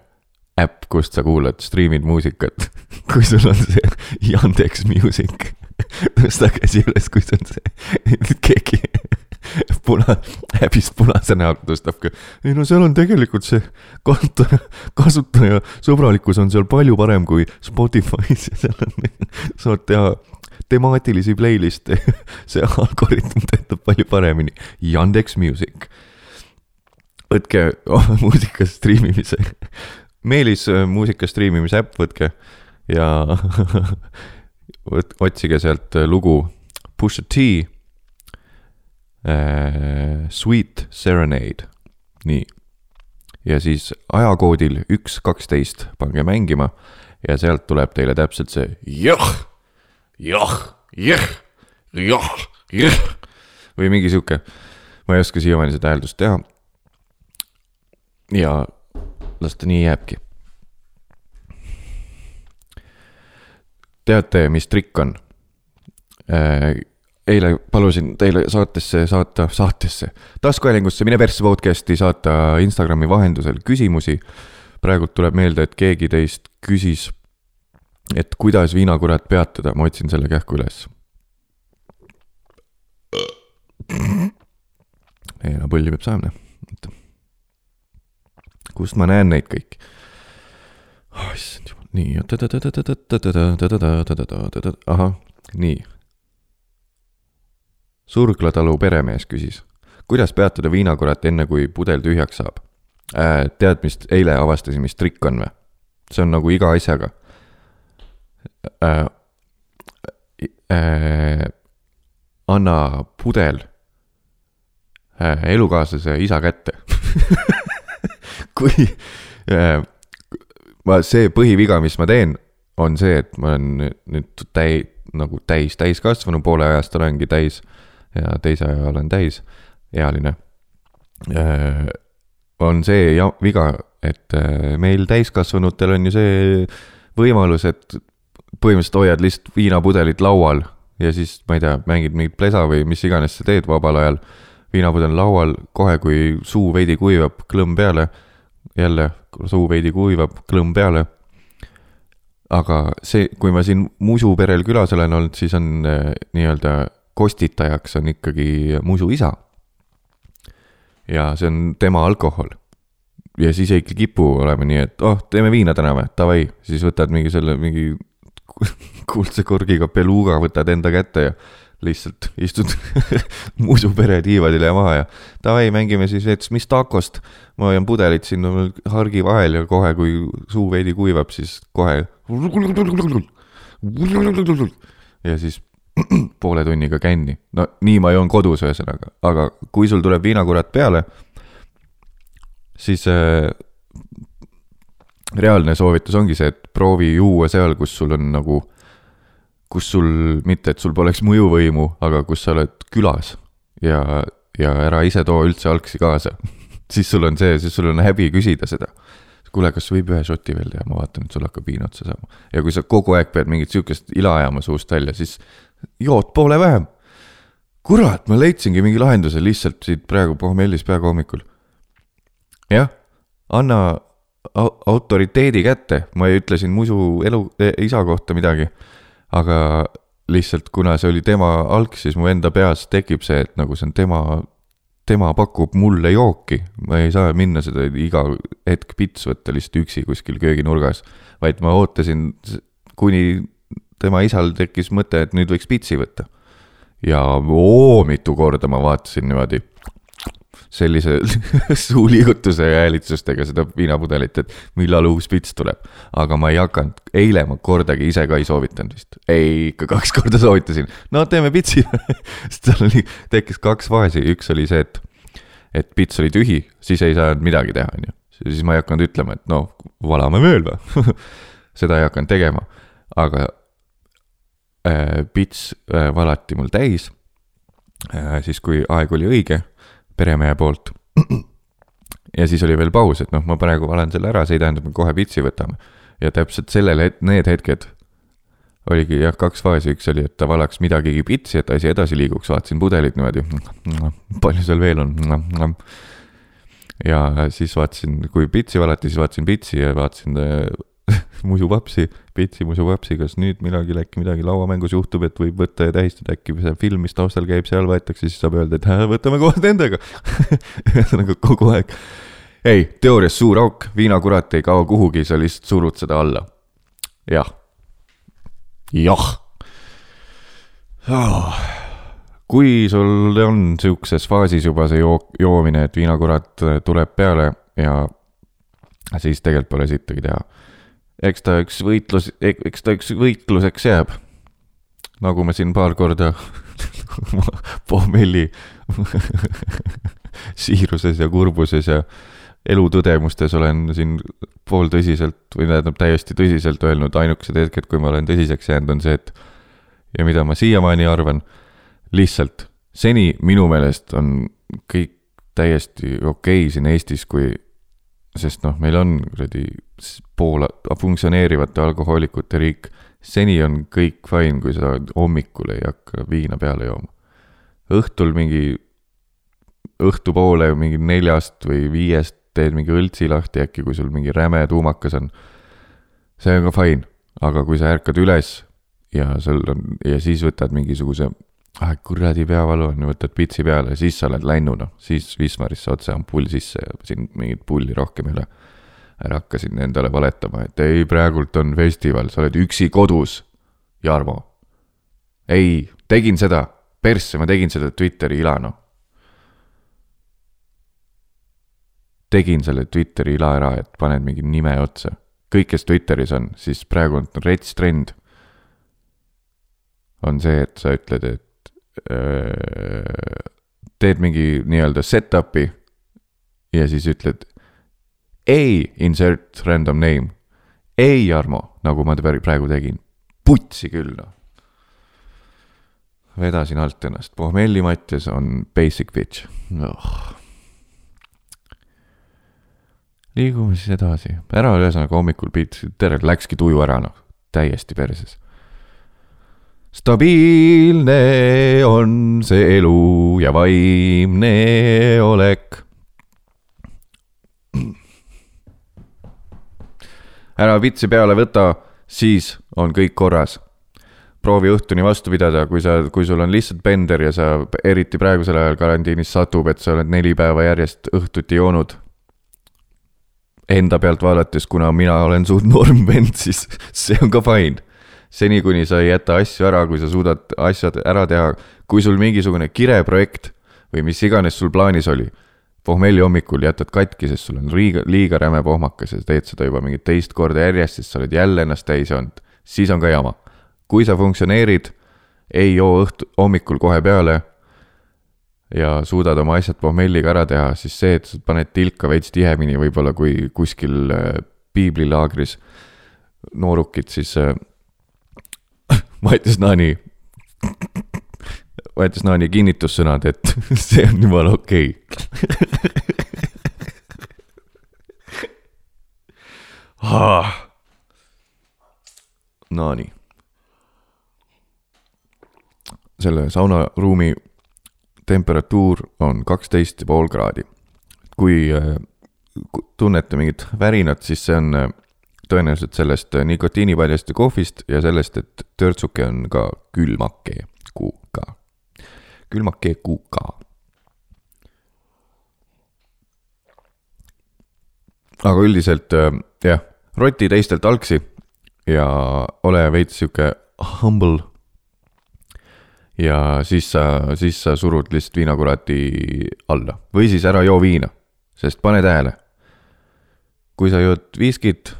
äpp, kust sa kuulad, striimid muusikat. kui sul on see Yandex Music, tõsta käsi üles, kui see on see, keegi puna, äpist punase näoga tõstab ka. ei no seal on tegelikult see kasutaja, kasutaja sõbralikkus on seal palju parem kui Spotify's ja seal on, saad teha temaatilisi playlist'e. see algoritm töötab palju paremini. Yandex Music. võtke oh, muusika striimimise Meelis muusika striimimise äpp, võtke ja [laughs] otsige sealt äh, lugu Pusha T äh,. Sweet Serenade, nii. ja siis ajakoodil üks kaksteist pange mängima ja sealt tuleb teile täpselt see jah, jah, jah, jah, jah või mingi sihuke. ma ei oska siiamaani seda hääldust teha. ja las ta nii jääbki. Teate, mis trikk on? Äh, eile palusin teile saatesse saata, saatesse, taskuhäälingusse Mine persse podcast'i saata Instagrami vahendusel küsimusi. praegult tuleb meelde, et keegi teist küsis, et kuidas viinakurat peatada, ma otsin selle kähku üles. ei no pulli peab saama, oota kust ma näen neid kõiki? oh, issand jumal, nii, ahah, nii. Surglatalu peremees küsis, kuidas peatada viinakurat enne, kui pudel tühjaks saab äh,? tead, mis eile avastasin, mis trikk on või? see on nagu iga asjaga äh,. Äh, anna pudel äh, elukaaslase isa kätte kui äh, ma, see põhiviga, mis ma teen, on see, et ma olen nüüd täi-, nagu täis, täiskasvanu, poole ajast olengi täis ja teise aja olen täisealine. Äh, on see ja, viga, et meil täiskasvanutel on ju see võimalus, et põhimõtteliselt hoiad lihtsalt viinapudelit laual ja siis, ma ei tea, mängid mingit plesa või mis iganes sa teed vabal ajal. viinapudel laual, kohe kui suu veidi kuivab, klõmm peale jälle suu veidi kuivab, klõmm peale. aga see, kui ma siin Musu perel külas olen olnud, siis on äh, nii-öelda kostitajaks on ikkagi Musu isa. ja see on tema alkohol. ja siis ei kipu olema nii, et oh, teeme viina täna või, davai, siis võtad mingi selle, mingi [laughs] kuldse korgiga beluga, võtad enda kätte ja lihtsalt istud [laughs] Musu pere tiivadile maha ja davai, mängime siis, et mis takost. ma hoian pudelit siin hargi vahel ja kohe, kui suu veidi kuivab, siis kohe. [laughs] ja siis [clears throat] poole tunniga känni. no nii ma joon kodus, ühesõnaga, aga kui sul tuleb viinakurat peale, siis äh, reaalne soovitus ongi see, et proovi juua seal, kus sul on nagu kus sul, mitte et sul poleks mõjuvõimu, aga kus sa oled külas ja, ja ära ise too üldse algsi kaasa [laughs] siis sul on see, siis sul on häbi küsida seda. kuule, kas võib ühe šoti veel teha, ma vaatan, et sul hakkab viin otsa saama. ja kui sa kogu aeg pead mingit sihukest ila ajama suust välja, siis jood poole vähem. kurat, ma leidsingi mingi lahenduse lihtsalt siit praegu pohmellis peaaegu hommikul. jah, anna au- autoriteedi kätte, ma ei ütle siin muidu elu, isa kohta midagi, aga lihtsalt kuna see oli tema alg, siis mu enda peas tekib see, et nagu see on tema, tema pakub mulle jooki, ma ei saa minna seda iga hetk pits võtta lihtsalt üksi kuskil kööginurgas, vaid ma ootasin, kuni tema isal tekkis mõte, et nüüd võiks pitsi võtta. ja oo, mitu korda ma vaatasin niimoodi sellise [laughs] suuliigutuse ja häälitsustega seda viinapudelit, et millal uus pits tuleb. aga ma ei hakanud, eile ma kordagi ise ka ei soovitanud vist. ei, ikka kaks korda soovitasin. no teeme pitsi. [laughs] sest seal oli, tekkis kaks faasi, üks oli see, et, et pits oli tühi, siis ei saanud midagi teha, onju. siis ma ei hakanud ütlema, et no valame või. [laughs] seda ei hakanud tegema, aga äh, pits äh, valati mul täis äh,. siis, kui aeg oli õige peremehe poolt. ja siis oli veel paus, et noh, ma praegu valen selle ära, see ei tähenda, et me kohe pitsi võtame. ja täpselt sellel het-, need hetked oligi jah, kaks faasi, üks oli, et ta valaks midagigi pitsi, et asi edasi liiguks, vaatasin pudelit niimoodi. palju seal veel on? ja siis vaatasin, kui pitsi valati, siis vaatasin pitsi ja vaatasin [laughs] musupapsi, pitsi musupapsi, kas nüüd millalgi äkki midagi lauamängus juhtub, et võib võtta ja tähistada, äkki see film, mis taustal käib, seal võetakse, siis saab öelda, et "Hää, võtame koos nendega. [laughs] ühesõnaga kogu aeg. ei, teoorias suur auk, viinakurat ei kao kuhugi, sa lihtsalt surud seda alla. jah. jah oh kui sul on sihukeses faasis juba see joo-, joomine, et viinakurat tuleb peale ja siis tegelikult pole sittagi teha. Eks ta üks võitlus, eks ta üks võitluseks jääb. nagu ma siin paar korda [laughs] pohmelli [laughs] siiruses ja kurbuses ja elutõdemustes olen siin pooltõsiselt või tähendab täiesti tõsiselt öelnud, ainukesed hetked, kui ma olen tõsiseks jäänud, on see, et ja mida ma siiamaani arvan lihtsalt seni minu meelest on kõik täiesti okei okay siin Eestis, kui, sest noh, meil on kuradi pool funktsioneerivate alkohoolikute riik. seni on kõik fine, kui sa hommikul ei hakka viina peale jooma. õhtul mingi, õhtupoole mingi neljast või viiest teed mingi õltsi lahti äkki, kui sul mingi räme tuumakas on. see on ka fine, aga kui sa ärkad üles ja sul on ja siis võtad mingisuguse ah kuradi peavalu on, võtad pitsi peale, siis sa oled lännu noh, siis Wismarisse otse ampull sisse ja siin mingit pulli rohkem ei ole. Ära hakka siin endale valetama, et ei, praegult on festival, sa oled üksi kodus, Jarmo. ei, tegin seda, persse, ma tegin seda Twitteri ila noh. tegin selle Twitteri ila ära, et paned mingi nime otsa. kõik, kes Twitteris on, siis praegu on rets trend on see, et sa ütled, et öö, teed mingi nii-öelda setup'i ja siis ütled ei insert random name, ei Jarmo, nagu ma praegu tegin, putsi küll noh. vedasin alt ennast, Pohmelli Mattias on basic bitch oh.. liigume siis edasi, ära ühesõnaga hommikul pits, tere, läkski tuju ära noh, täiesti perses stabiilne on see elu ja vaimne olek. Ära vitsi peale võta, siis on kõik korras. proovi õhtuni vastu pidada, kui sa, kui sul on lihtsalt bender ja sa eriti praegusel ajal karantiinis satub, et sa oled neli päeva järjest õhtuti joonud. Enda pealt vaadates, kuna mina olen suht norm vend, [laughs] siis see on ka fine seni, kuni sa ei jäta asju ära, kui sa suudad asjad ära teha, kui sul mingisugune kireprojekt või mis iganes sul plaanis oli, pohmelli hommikul jätad katki, sest sul on liiga, liiga räme pohmakas ja sa teed seda juba mingit teist korda järjest, sest sa oled jälle ennast täis joonud, siis on ka jama. kui sa funktsioneerid, ei joo õhtu, hommikul kohe peale ja suudad oma asjad pohmelliga ära teha, siis see, et sa paned tilka veits tihemini võib-olla kui kuskil äh, piiblilaagris noorukid, siis äh, Mattias Naani, Mattias Naani kinnitussõnad, et [laughs] see on jumala okei okay.. Naani. selle saunaruumi temperatuur on kaksteist ja pool kraadi. kui äh, tunnete mingit värinat, siis see on äh, tõenäoliselt sellest äh, nikotiinipaljast ja kohvist ja sellest, et törtsuke on ka külmake kuuka. Külmake kuuka. aga üldiselt äh, jah, roti teistelt algsi ja ole veits sihuke humble. ja siis sa, siis sa surud lihtsalt viinakuradi alla või siis ära joo viina, sest pane tähele. kui sa jood viskit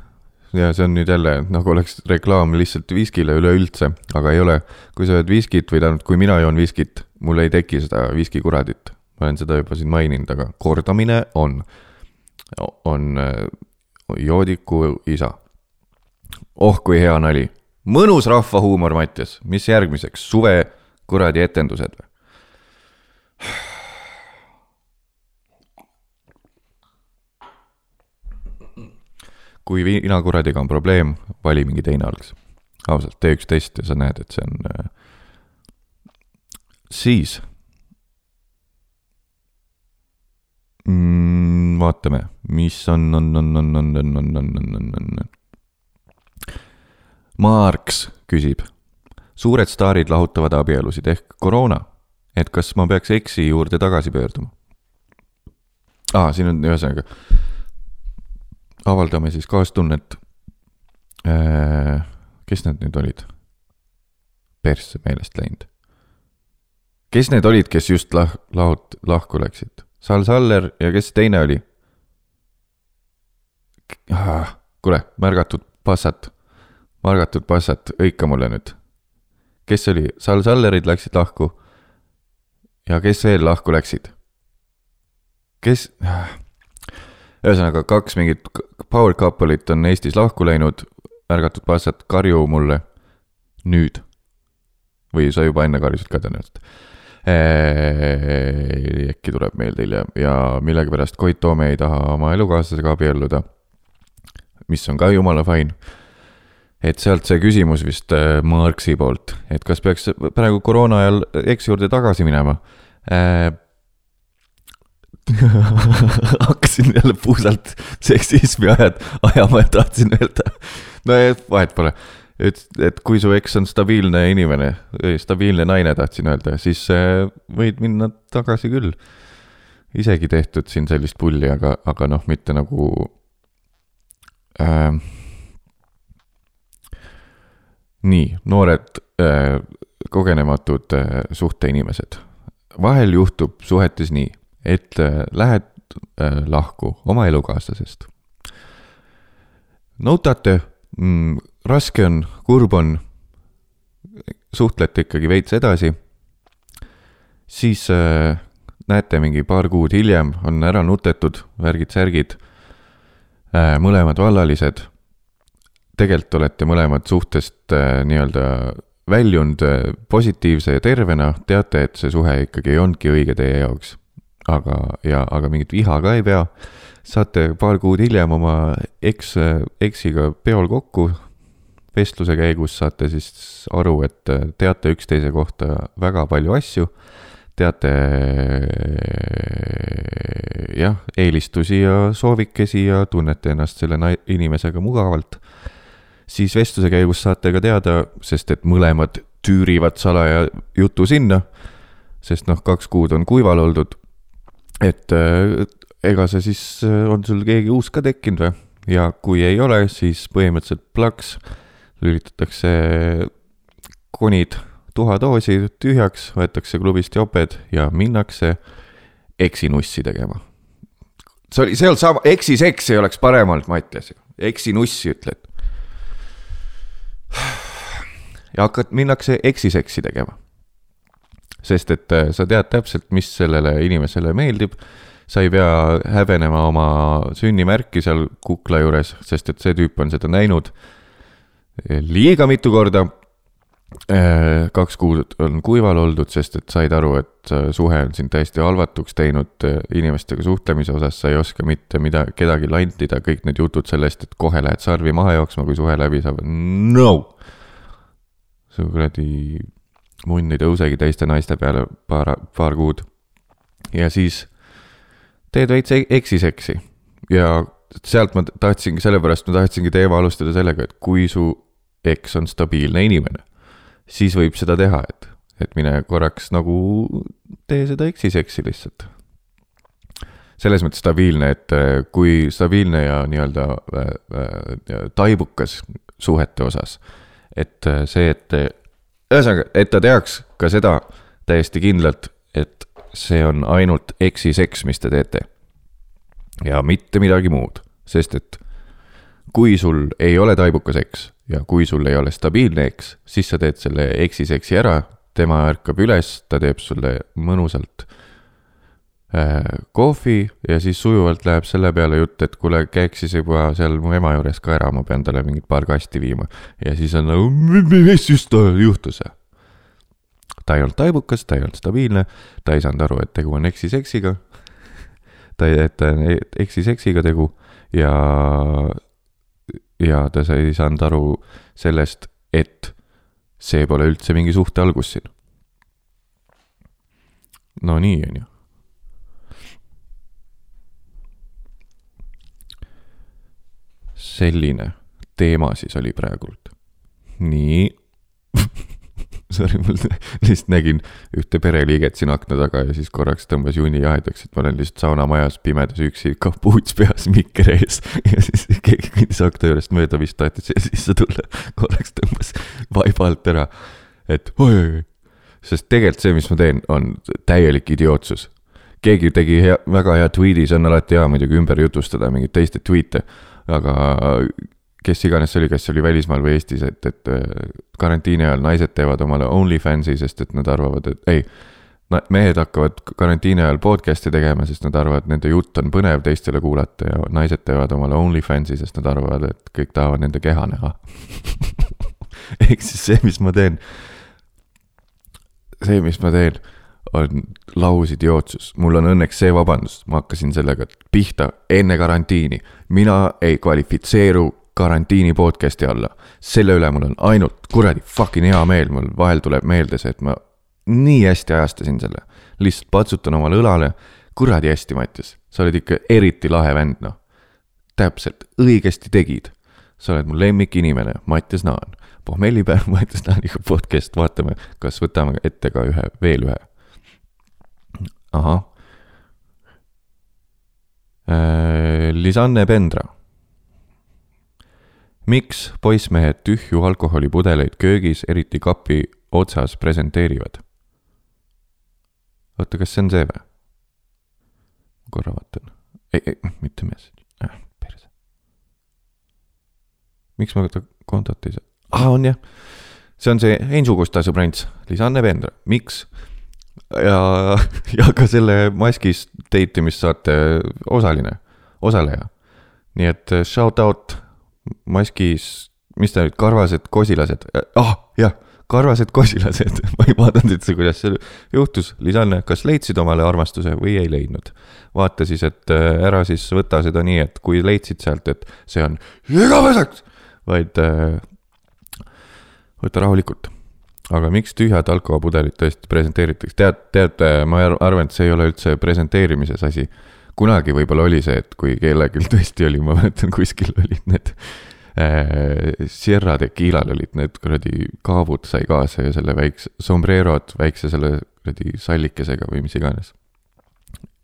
ja see on nüüd jälle nagu oleks reklaam lihtsalt viskile üleüldse, aga ei ole. kui sa jood viskit või tähendab, kui mina joon viskit, mul ei teki seda viskikuradit. ma olen seda juba siin maininud, aga kordamine on, on äh, joodiku isa. oh kui hea nali, mõnus rahvahuumor, Mattias, mis järgmiseks, suve kuradi etendused või? kui viinakuradiga on probleem, vali mingi teine algs. ausalt, tee üks test ja sa näed, et see on äh.... Siis mm,. vaatame, mis on, on, on, on, on, on, on, on, on, on, on. Marks küsib, suured staarid lahutavad abielusid ehk koroona, et kas ma peaks eksi juurde tagasi pöörduma? aa, siin on ühesõnaga, avaldame siis kaastunnet. kes need nüüd olid? persse meelest läinud. Kes need olid, kes just lah-, lahut-, lahku läksid? Sal Saller ja kes teine oli? kuule, märgatud passat, märgatud passat, hõika mulle nüüd. kes oli, Sal Sallerid läksid lahku. ja kes veel lahku läksid? kes, ühesõnaga kaks mingit power couple'it on Eestis lahku läinud, märgatud passat, karju mulle nüüd. või sa juba enne karjusid ka tõenäoliselt. Äkki tuleb meelde hiljem ja millegipärast Koit Toome ei taha oma elukaaslasega abielluda. mis on ka jumala fine. et sealt see küsimus vist äh, Marxi poolt, et kas peaks praegu koroona ajal eks juurde tagasi minema äh. [laughs] hakkasin jälle puusalt seksismi ajad ajama ja tahtsin öelda, no vahet pole. et, et kui su eks on stabiilne inimene, stabiilne naine, tahtsin öelda, siis äh, võid minna tagasi küll. isegi tehtud siin sellist pulli, aga, aga noh, mitte nagu äh,. nii, noored äh, kogenematud äh, suhteinimesed. vahel juhtub suhetes nii, et äh, lähed äh, lahku oma elukaaslasest. nutate mm,, raske on, kurb on, suhtlete ikkagi veits edasi, siis äh, näete mingi paar kuud hiljem on ära nutetud, värgid-särgid äh,, mõlemad vallalised. tegelikult olete mõlemad suhtest äh, nii-öelda väljunud äh, positiivse ja tervena, teate, et see suhe ikkagi ei olnudki õige teie jaoks. Aga, ja, aga mingit viha ka ei pea. Saate paar kuud hiljem oma eks, eksiga peol kokku. vestluse käigus saate siis aru, et teate üksteise kohta väga palju asju. teate jah, eelistusi ja soovikesi ja tunnete ennast selle inimesega mugavalt. siis vestluse käigus saate ka teada, sest et mõlemad tüürivad salaja jutu sinna. sest noh, kaks kuud on kuival oldud et ega see siis, on sul keegi uus ka tekkinud või? ja kui ei ole, siis põhimõtteliselt plaks, lülitatakse konid tuhadoosi tühjaks, võetakse klubist joped ja minnakse eksinussi tegema. see oli, see olnud sama, eksiseks ei oleks parem olnud, Mattias, eksinussi ütled. ja hakkad, minnakse eksiseksi tegema sest et äh, sa tead täpselt, mis sellele inimesele meeldib. Sa ei pea häbenema oma sünnimärki seal kukla juures, sest et see tüüp on seda näinud liiga mitu korda. kaks kuud on kuival oldud, sest et said aru, et äh, suhe on sind täiesti halvatuks teinud äh, inimestega suhtlemise osas, sa ei oska mitte mida, kedagi lantida, kõik need jutud sellest, et kohe lähed sarvi maha jooksma, kui suhe läbi saab, no. su kuradi munn ei tõusegi teiste naiste peale paar, paar kuud. ja siis teed veits e- eksiseksi, ja sealt ma tahtsingi, sellepärast ma tahtsingi teema alustada sellega, et kui su eks on stabiilne inimene, siis võib seda teha, et, et mine korraks nagu tee seda eksiseksi lihtsalt. selles mõttes stabiilne, et äh, kui stabiilne ja nii-öelda äh, äh, taibukas suhete osas, et see, et ühesõnaga, et ta teaks ka seda täiesti kindlalt, et see on ainult eksiseks, mis te teete. ja mitte midagi muud, sest et kui sul ei ole taibukas eks ja kui sul ei ole stabiilne eks, siis sa teed selle eksiseksi ära, tema ärkab üles, ta teeb sulle mõnusalt äh, kohvi ja siis sujuvalt läheb selle peale jutt, et kuule, käiks siis juba seal mu ema juures ka ära, ma pean talle mingit paar kasti viima. ja siis on nagu, mis just juhtus? Ta ei olnud taibukas, ta ei olnud stabiilne, ta ei saanud aru, et tegu on eksiseksiga ta et eksiseksiga tegu ja ja ta sai, ei saanud aru sellest, et see pole üldse mingi suhte algus siin. no nii, on ju. selline teema siis oli praegult. nii [laughs] sorry, mul [laughs] lihtsalt nägin ühte pereliiget siin akna taga ja siis korraks tõmbas juuni jahedaks, et ma olen lihtsalt saunamajas pimedas üksi, kapuuts peas, [laughs] mikker ees. ja siis keegi kõndis akna juurest mööda, vist tahtis sisse tulla, korraks tõmbas vaiba alt ära. et oi-oi-oi, sest tegelikult see, mis ma teen, on täielik idiootsus keegi tegi hea, väga hea tweet'i, see on alati hea muidugi ümber jutustada mingeid teiste tweet'e, aga kes iganes see oli, see oli välismaal või Eestis, et, et äh, karantiini ajal naised teevad omale OnlyFansi, sest et nad arvavad, et ei. mehed hakkavad karantiini ajal podcast'i tegema, sest nad arvavad, et nende jutt on põnev teistele kuulata ja naised teevad omale OnlyFansi, sest nad arvavad, et kõik tahavad nende keha näha [laughs] ehk siis see, mis ma teen. see, mis ma teen on lausidiootsus, mul on õnneks see vabandus, ma hakkasin sellega pihta enne karantiini. mina ei kvalifitseeru karantiini podcast'i alla. selle üle mul on ainult kuradi fucking hea meel, mul vahel tuleb meelde see, et ma nii hästi ajastasin selle. lihtsalt patsutan omale õlale, kuradi hästi, Mattias, sa oled ikka eriti lahe vend, noh. täpselt, õigesti tegid. sa oled mu lemmikinimene, Mattias Naan. pohmellipäev [laughs] Mattias Naaniga podcast, vaatame, kas võtame ette ka ühe, veel ühe. ahah. Äh, Lisanne Pendra miks poissmehed tühju alkoholipudeleid köögis, eriti kapi otsas presenteerivad? oota, kas see on see või? korra vaatan. ei, ei, mitte message äh,, perse. miks ma seda kontot ei saa? aa, on jah. see on see Heinzu Kusta sõbrants, Lisanne Vendra, miks? ja, ja ka selle maskis date imissaate osaline, osaleja. nii et shout out maskis, mis ta nüüd, karvased kosilased, ah jah, karvased kosilased. [laughs] Ma ei vaadanud üldse, kuidas see juhtus, Lisanne, kas leidsid omale armastuse või ei leidnud? vaata siis, et äh, ära siis võta seda nii, et kui leidsid sealt, et see on igaveseks, vaid äh, võta rahulikult. aga miks tühjad alkoholipudelid tõesti presenteeritakse, tead, tead, ma arvan, et see ei ole üldse presenteerimises asi kunagi võib-olla oli see, et kui kellelgi [laughs] tõesti oli, ma mäletan, kuskil olid need äh, Sierra Tequilal olid need kuradi kaabud sai kaasa ja selle väikse, sombrerod väikse selle kuradi sallikesega või mis iganes.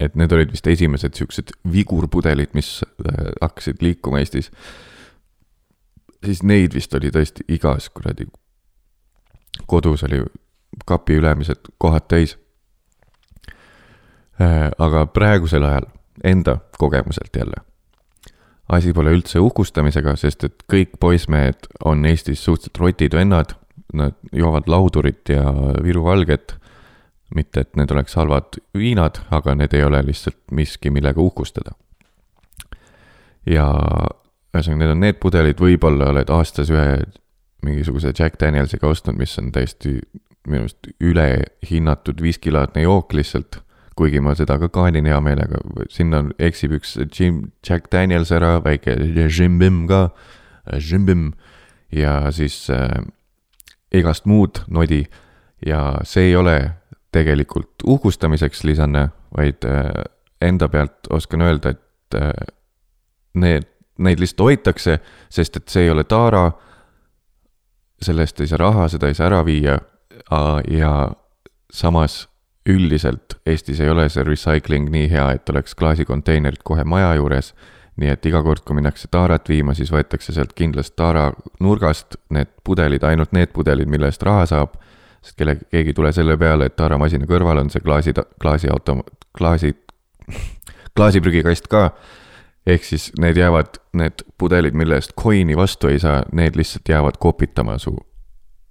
et need olid vist esimesed siuksed vigurpudelid, mis äh, hakkasid liikuma Eestis. siis neid vist oli tõesti igas kuradi, kodus oli kapi ülemised kohad täis äh, aga praegusel ajal enda kogemuselt jälle. asi pole üldse uhkustamisega, sest et kõik poissmehed on Eestis suhteliselt rotid vennad, nad joovad laudurit ja Viru Valget. mitte, et need oleks halvad viinad, aga need ei ole lihtsalt miski, millega uhkustada. ja ühesõnaga, need on need pudelid, võib-olla oled aastas ühe mingisuguse Jack Danielsiga ostnud, mis on täiesti minu arust ülehinnatud viskilaadne jook lihtsalt kuigi ma seda ka kaanin hea meelega, sinna eksib üks Jim, Jack Daniels ära, väike Jim Bim ka, Jim Bim ja siis äh, igast muud nodi ja see ei ole tegelikult uhkustamiseks, Lisanne, vaid äh, enda pealt oskan öelda, et äh, need, neid lihtsalt hoitakse, sest et see ei ole taara. selle eest ei saa raha, seda ei saa ära viia. ja samas üldiselt Eestis ei ole see recycling nii hea, et oleks klaasikonteinerid kohe maja juures. nii et iga kord, kui minnakse taarat viima, siis võetakse sealt kindlast taara nurgast need pudelid, ainult need pudelid, mille eest raha saab. sest kelle, keegi ei tule selle peale, et taaramasina kõrval on see klaasi, klaasiauto, klaasi, [laughs] klaasiprügikast ka. ehk siis need jäävad, need pudelid, mille eest coin'i vastu ei saa, need lihtsalt jäävad kopitama su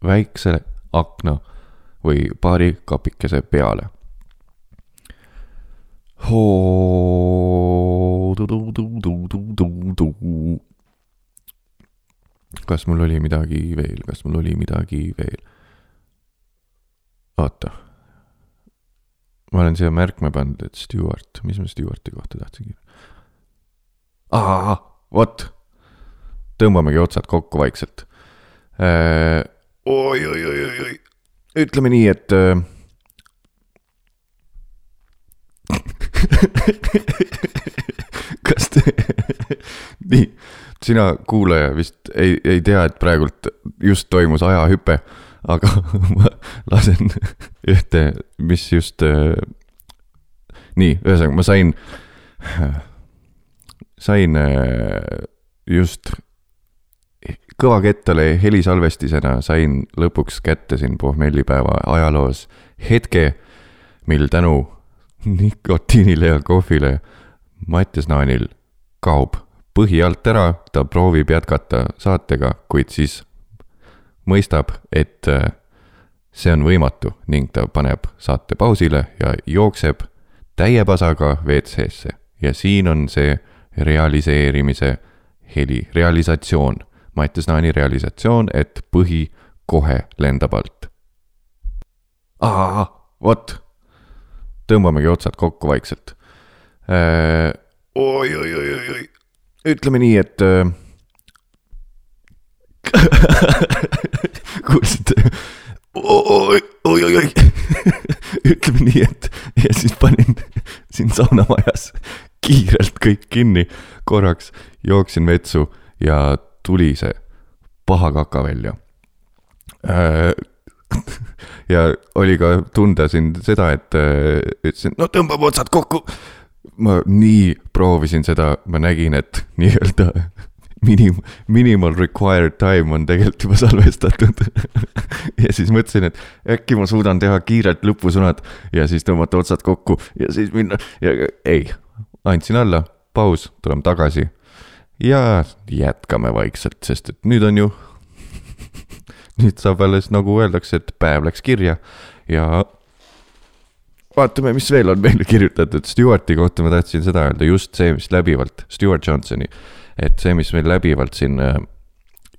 väikse akna või paari kapikese peale. kas mul oli midagi veel, kas mul oli midagi veel? oota. ma olen siia märkme pannud, et Stewart, mis ma Stewarti kohta tahtsin kirjutada? vot. tõmbamegi otsad kokku vaikselt äh,. oi, oi, oi, oi, oi ütleme nii, et äh, [laughs] kas te, [laughs] nii, sina kuulaja vist ei, ei tea, et praegult just toimus ajahüpe, aga [laughs] ma lasen ühte, mis just. Äh, nii, ühesõnaga ma sain, sain äh, just kõvakettale helisalvestisena sain lõpuks kätte siin pohmellipäeva ajaloos hetke, mil tänu nikotiinile ja kohvile Mattias Naanil kaob põhi alt ära, ta proovib jätkata saatega, kuid siis mõistab, et äh, see on võimatu ning ta paneb saate pausile ja jookseb täie pasaga WC-sse. Ja siin on see realiseerimise heli, realisatsioon Mattias Naani realisatsioon, et põhi kohe lendab alt. vot, tõmbamegi otsad kokku vaikselt. Äh, oi, oi, oi, oi, oi, ütleme nii, et äh, [laughs] kuulsite? oi, oi, oi, oi, [laughs] ütleme nii, et ja siis panin siin saunamajas kiirelt kõik kinni, korraks jooksin vetsu ja tuli see paha kaka välja. Äh, [laughs] ja oli ka tunda siin seda, et äh, ütlesin, no tõmbab otsad kokku. ma nii proovisin seda, ma nägin, et [laughs] nii-öelda minim-, minimal required time on tegelikult juba salvestatud [laughs] ja siis mõtlesin, et äkki ma suudan teha kiirelt lõpusõnad ja siis tõmmata otsad kokku ja siis minna ja ei, andsin alla, paus, tuleme tagasi ja jätkame vaikselt, sest et nüüd on ju [laughs] nüüd saab alles nagu öeldakse, et päev läks kirja ja vaatame, mis veel on meile kirjutatud, Stewarti kohta ma tahtsin seda öelda, just see, mis läbivalt, Stewart Johnsoni, et see, mis meil läbivalt siin äh,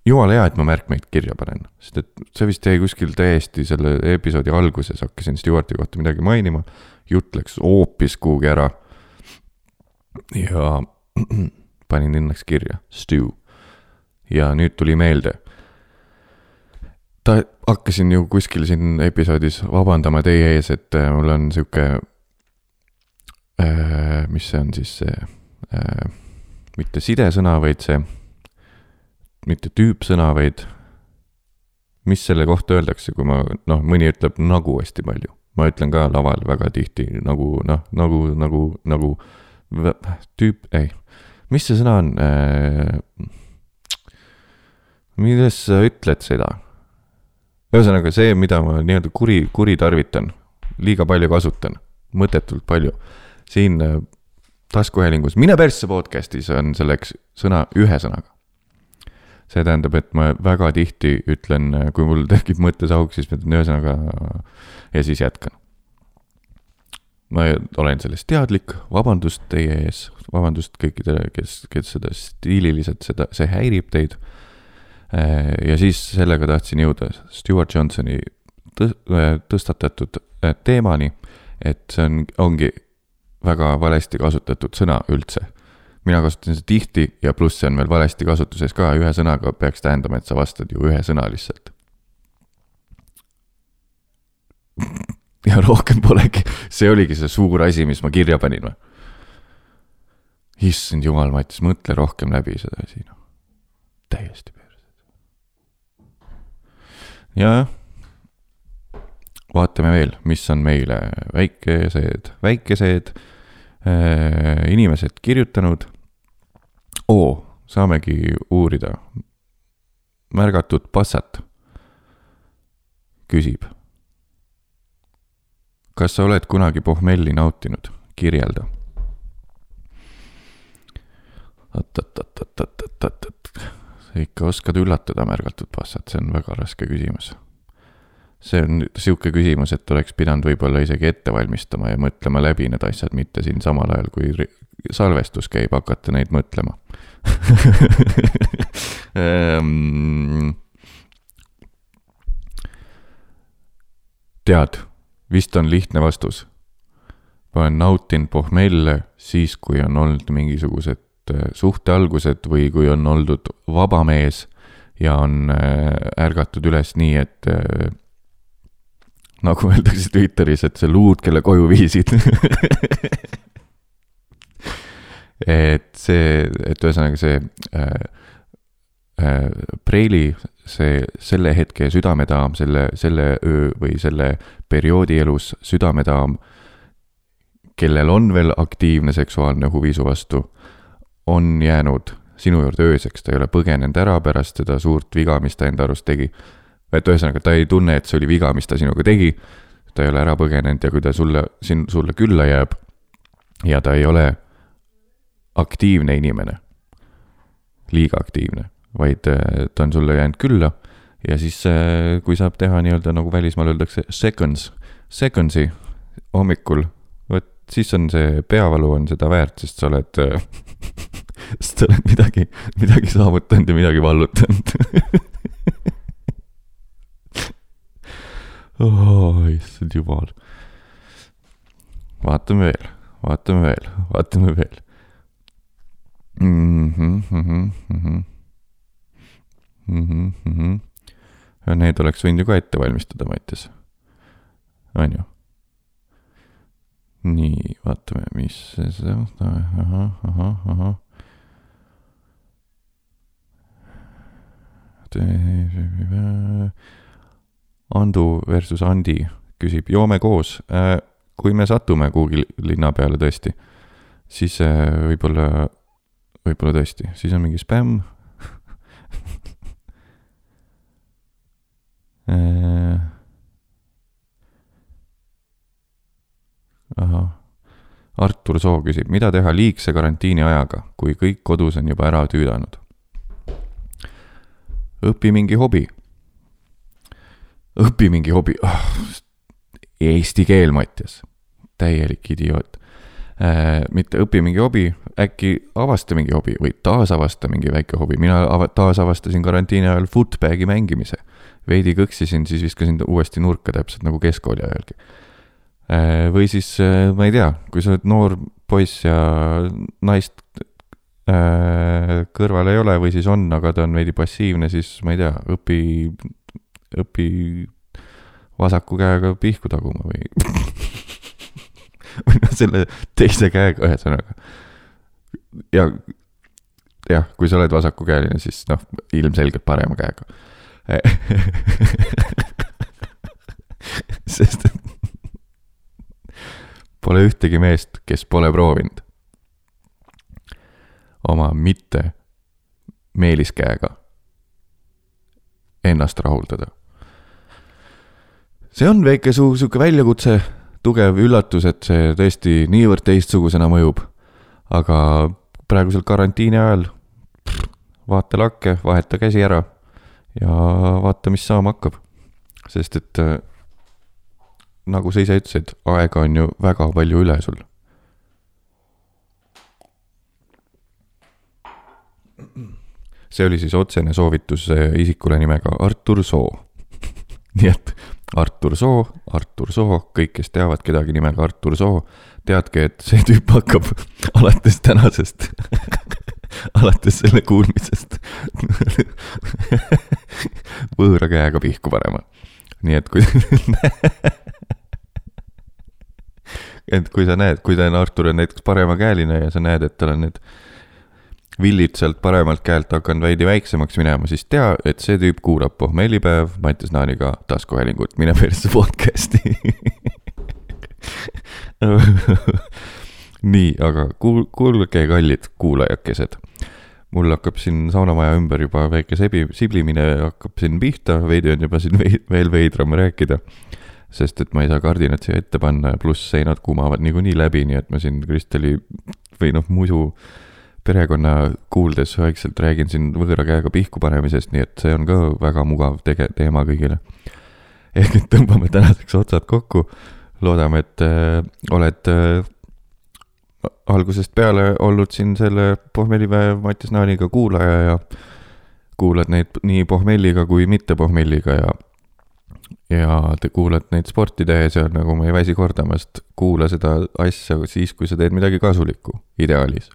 jumala hea, et ma märkmeid kirja panen, sest et see vist jäi kuskil täiesti selle episoodi alguses, hakkasin Stewarti kohta midagi mainima. jutt läks hoopis kuhugi ära. ja [clears throat] panin õnneks kirja, Stew. ja nüüd tuli meelde. ta, hakkasin ju kuskil siin episoodis vabandama teie ees, et äh, mul on sihuke äh,. mis see on siis see äh,, mitte sidesõna, vaid see, mitte tüüpsõna, vaid mis selle kohta öeldakse, kui ma, noh, mõni ütleb nagu hästi palju. ma ütlen ka laval väga tihti nagu noh, nagu, nagu, nagu tüüp, ei mis see sõna on äh,? kuidas sa ütled seda? ühesõnaga see, mida ma nii-öelda kuri, kuritarvitan, liiga palju kasutan, mõttetult palju. siin äh, taskuhäälingus Mine persse podcast'is on selleks sõna ühe sõnaga. see tähendab, et ma väga tihti ütlen, äh, kui mul tekib mõttes auk, siis ma ütlen ühesõnaga ja siis jätkan ma olen sellest teadlik, vabandust teie ees, vabandust kõikidele, kes, kes seda stiililiselt, seda, see häirib teid. Äh, ja siis sellega tahtsin jõuda Stewart Johnsoni tõ-, äh, tõstatatud äh, teemani, et see on, ongi väga valesti kasutatud sõna üldse. mina kasutan seda tihti ja pluss see on veel valesti kasutuses ka, ühe sõnaga peaks tähendama, et sa vastad ju ühe sõna lihtsalt ja [laughs] rohkem polegi, see oligi see suur asi, mis ma kirja panin või. issand jumal, Mattis, mõtle rohkem läbi seda asi, noh. täiesti perses. ja vaatame veel, mis on meile väikesed, väikesed äh, inimesed kirjutanud. oo, saamegi uurida. märgatud Passat küsib. Kas sa oled kunagi pohmelli nautinud, kirjelda. Oot-oot-oot-oot-oot-oot-oot, sa ikka oskad üllatada, märgatud passat, see on väga raske küsimus. see on sihuke küsimus, et oleks pidanud võib-olla isegi ette valmistama ja mõtlema läbi need asjad, mitte siin samal ajal, kui salvestus käib, hakata neid mõtlema. [laughs] Ehm, tead, vist on lihtne vastus. ma olen nautinud pohmelle siis, kui on olnud mingisugused äh, suhtealgused või kui on oldud vaba mees ja on äh, ärgatud üles nii, et äh, nagu [laughs] öeldakse Twitteris, et see luud, kelle koju viisid [laughs] et see, et ühesõnaga see äh, preili see selle hetke südamedaam, selle, selle öö või selle perioodi elus südamedaam, kellel on veel aktiivne seksuaalne huvi su vastu, on jäänud sinu juurde ööseks, ta ei ole põgenenud ära pärast seda suurt viga, mis ta enda arust tegi. et ühesõnaga, ta ei tunne, et see oli viga, mis ta sinuga tegi, ta ei ole ära põgenenud ja kui ta sulle, siin sulle külla jääb ja ta ei ole aktiivne inimene, liiga aktiivne vaid äh, ta on sulle jäänud külla ja siis, äh, kui saab teha nii-öelda nagu välismaal öeldakse seconds, secondsi hommikul, vot siis on see peavalu on seda väärt, sest sa oled äh, [laughs] sest sa oled midagi, midagi saavutanud ja midagi vallutanud [laughs] oh, issand jumal. vaatame veel, vaatame veel, vaatame veel mm. -hmm, mm -hmm, mm -hmm mm. -hmm. ja need oleks võinud ju ka ette valmistada, Mattias. on ju? nii, vaatame, mis see, ahah, ahah, ahah. Andu versus Andi küsib, joome koos. Äh, kui me satume kuhugi linna peale tõesti, siis äh, võib-olla, võib-olla tõesti, siis on mingi spämm [laughs] ahah. Artur Soo küsib, mida teha liigse karantiini ajaga, kui kõik kodus on juba ära tüüdanud? õpi mingi hobi. õpi mingi hobi oh,. Eesti keel, Mattias. täielik idioot äh,. mitte õpi mingi hobi, äkki avasta mingi hobi või taasavasta mingi väike hobi. mina taasavastasin karantiini ajal footbag'i mängimise veidi kõksisin, siis viskasin uuesti nurka, täpselt nagu keskkooli ajalgi. Äh, või siis, äh, ma ei tea, kui sa oled noor poiss ja naist äh, kõrval ei ole või siis on, aga ta on veidi passiivne, siis ma ei tea, õpi, õpi vasaku käega pihku taguma või [laughs] või noh, selle teise käega, ühesõnaga. ja, jah, kui sa oled vasakukäeline, siis noh, ilmselgelt parema käega [laughs] sest pole ühtegi meest, kes pole proovinud oma mitte meeliskäega ennast rahuldada. see on väike su sihuke väljakutse, tugev üllatus, et see tõesti niivõrd teistsugusena mõjub. aga praegusel karantiini ajal vaata lakke, vaheta käsi ära ja vaata, mis saama hakkab. sest et äh, nagu sa ise ütlesid, aega on ju väga palju üle sul. see oli siis otsene soovitus äh, isikule nimega Artur Soo. [laughs] nii et Artur Soo, Artur Soo, kõik, kes teavad kedagi nimega Artur Soo, teadke, et see tüüp hakkab [laughs] alates tänasest [laughs] [laughs] alates selle kuulmisest [laughs] võõra käega pihku panema. nii et kui [laughs] et kui sa näed, kui ta on, Artur on näiteks paremakäeline ja sa näed, et tal on need villid sealt paremalt käelt hakanud veidi väiksemaks minema, siis tea, et see tüüp kuulab pohmellipäev Mattias Naaniga taskuhäälingut, mine persse podcast'i nii, aga kuul-, kuulge, kallid kuulajakesed. mul hakkab siin saunamaja ümber juba väike sebi, siblimine hakkab siin pihta, veidi on juba siin vei, veel veidram rääkida. sest et ma ei saa kardinat siia ette panna ja pluss seinad kumavad niikuinii läbi, nii et ma siin Kristeli või noh, musu perekonna kuuldes vaikselt räägin siin võõra käega pihku panemisest, nii et see on ka väga mugav tege-, teema kõigile. ehk et tõmbame tänaseks otsad kokku, loodame, et äh, oled äh, algusest peale olnud siin selle pohmellipäev Mattias Naaniga kuulaja ja kuulad neid nii pohmelliga kui mitte pohmelliga ja ja te kuulad neid sporti tehes ja nagu ma ei väsi kordamast, kuula seda asja siis, kui sa teed midagi kasulikku, ideaalis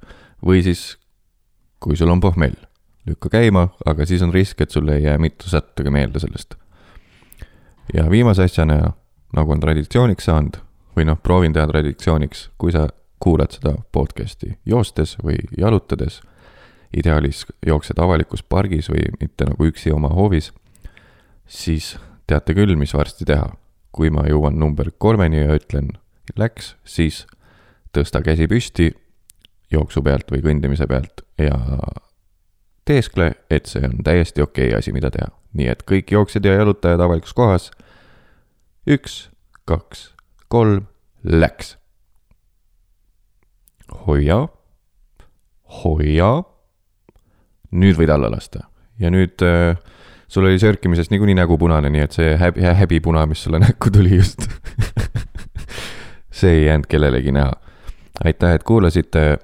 või siis kui sul on pohmell, lükka käima, aga siis on risk, et sul ei jää mitu sättagi meelde sellest. ja viimase asjana, nagu on traditsiooniks saanud või noh, proovin teha traditsiooniks, kui sa kuulad seda podcast'i joostes või jalutades, ideaalis jooksed avalikus pargis või mitte nagu üksi oma hoovis, siis teate küll, mis varsti teha. kui ma jõuan number kolmeni ja ütlen läks, siis tõsta käsi püsti jooksu pealt või kõndimise pealt ja teeskle, et see on täiesti okei okay asi, mida teha. nii et kõik jooksjad ja jalutajad avalikus kohas. üks, kaks, kolm, läks. Hoia, hoia. nüüd võid alla lasta ja nüüd äh, sul oli sörkimisest niikuinii nägu punane, nii et see häbi, häbipuna, mis sulle näkku tuli just [laughs] see ei jäänud kellelegi näha. aitäh, et kuulasite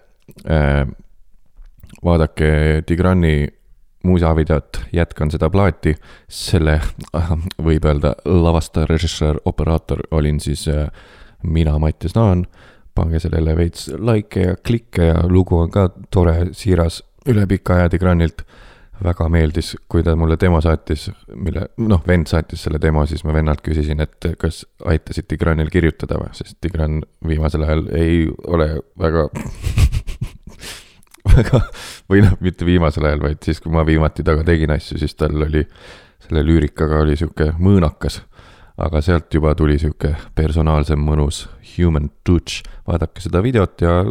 Äh, vaadake Tigrani muusavideot, jätkan seda plaati, selle võib öelda lavastaja, režissöör, operaator olin siis äh, mina, Mattias Naan. Pange sellele veits likee ja klikke ja lugu on ka tore, siiras, üle pika aja Tigranilt. väga meeldis, kui ta mulle demo saatis, mille, noh, vend saatis selle demo, siis ma vennalt küsisin, et kas aitasid Tigranil kirjutada või, sest Tigran viimasel ajal ei ole väga [laughs] väga, või noh, mitte viimasel ajal, vaid siis, kui ma viimati temaga tegin asju, siis tal oli, selle lüürikaga oli sihuke mõõnakas. Aga sealt juba tuli sihuke personaalsem, mõnus human touch. vaadake seda videot ja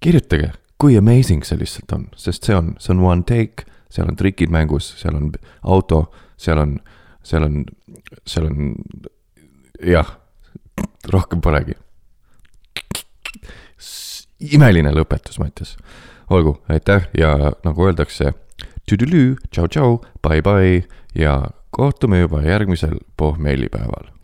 kirjutage, kui amazing see lihtsalt on, sest see on, see on one take, seal on trikid mängus, seal on auto, seal on, seal on, seal on jah, rohkem polegi imeline lõpetus, Mattias. olgu, aitäh ja nagu öeldakse, tüdülü, tšau-tšau, bye-bye ja kohtume juba järgmisel pohmeelipäeval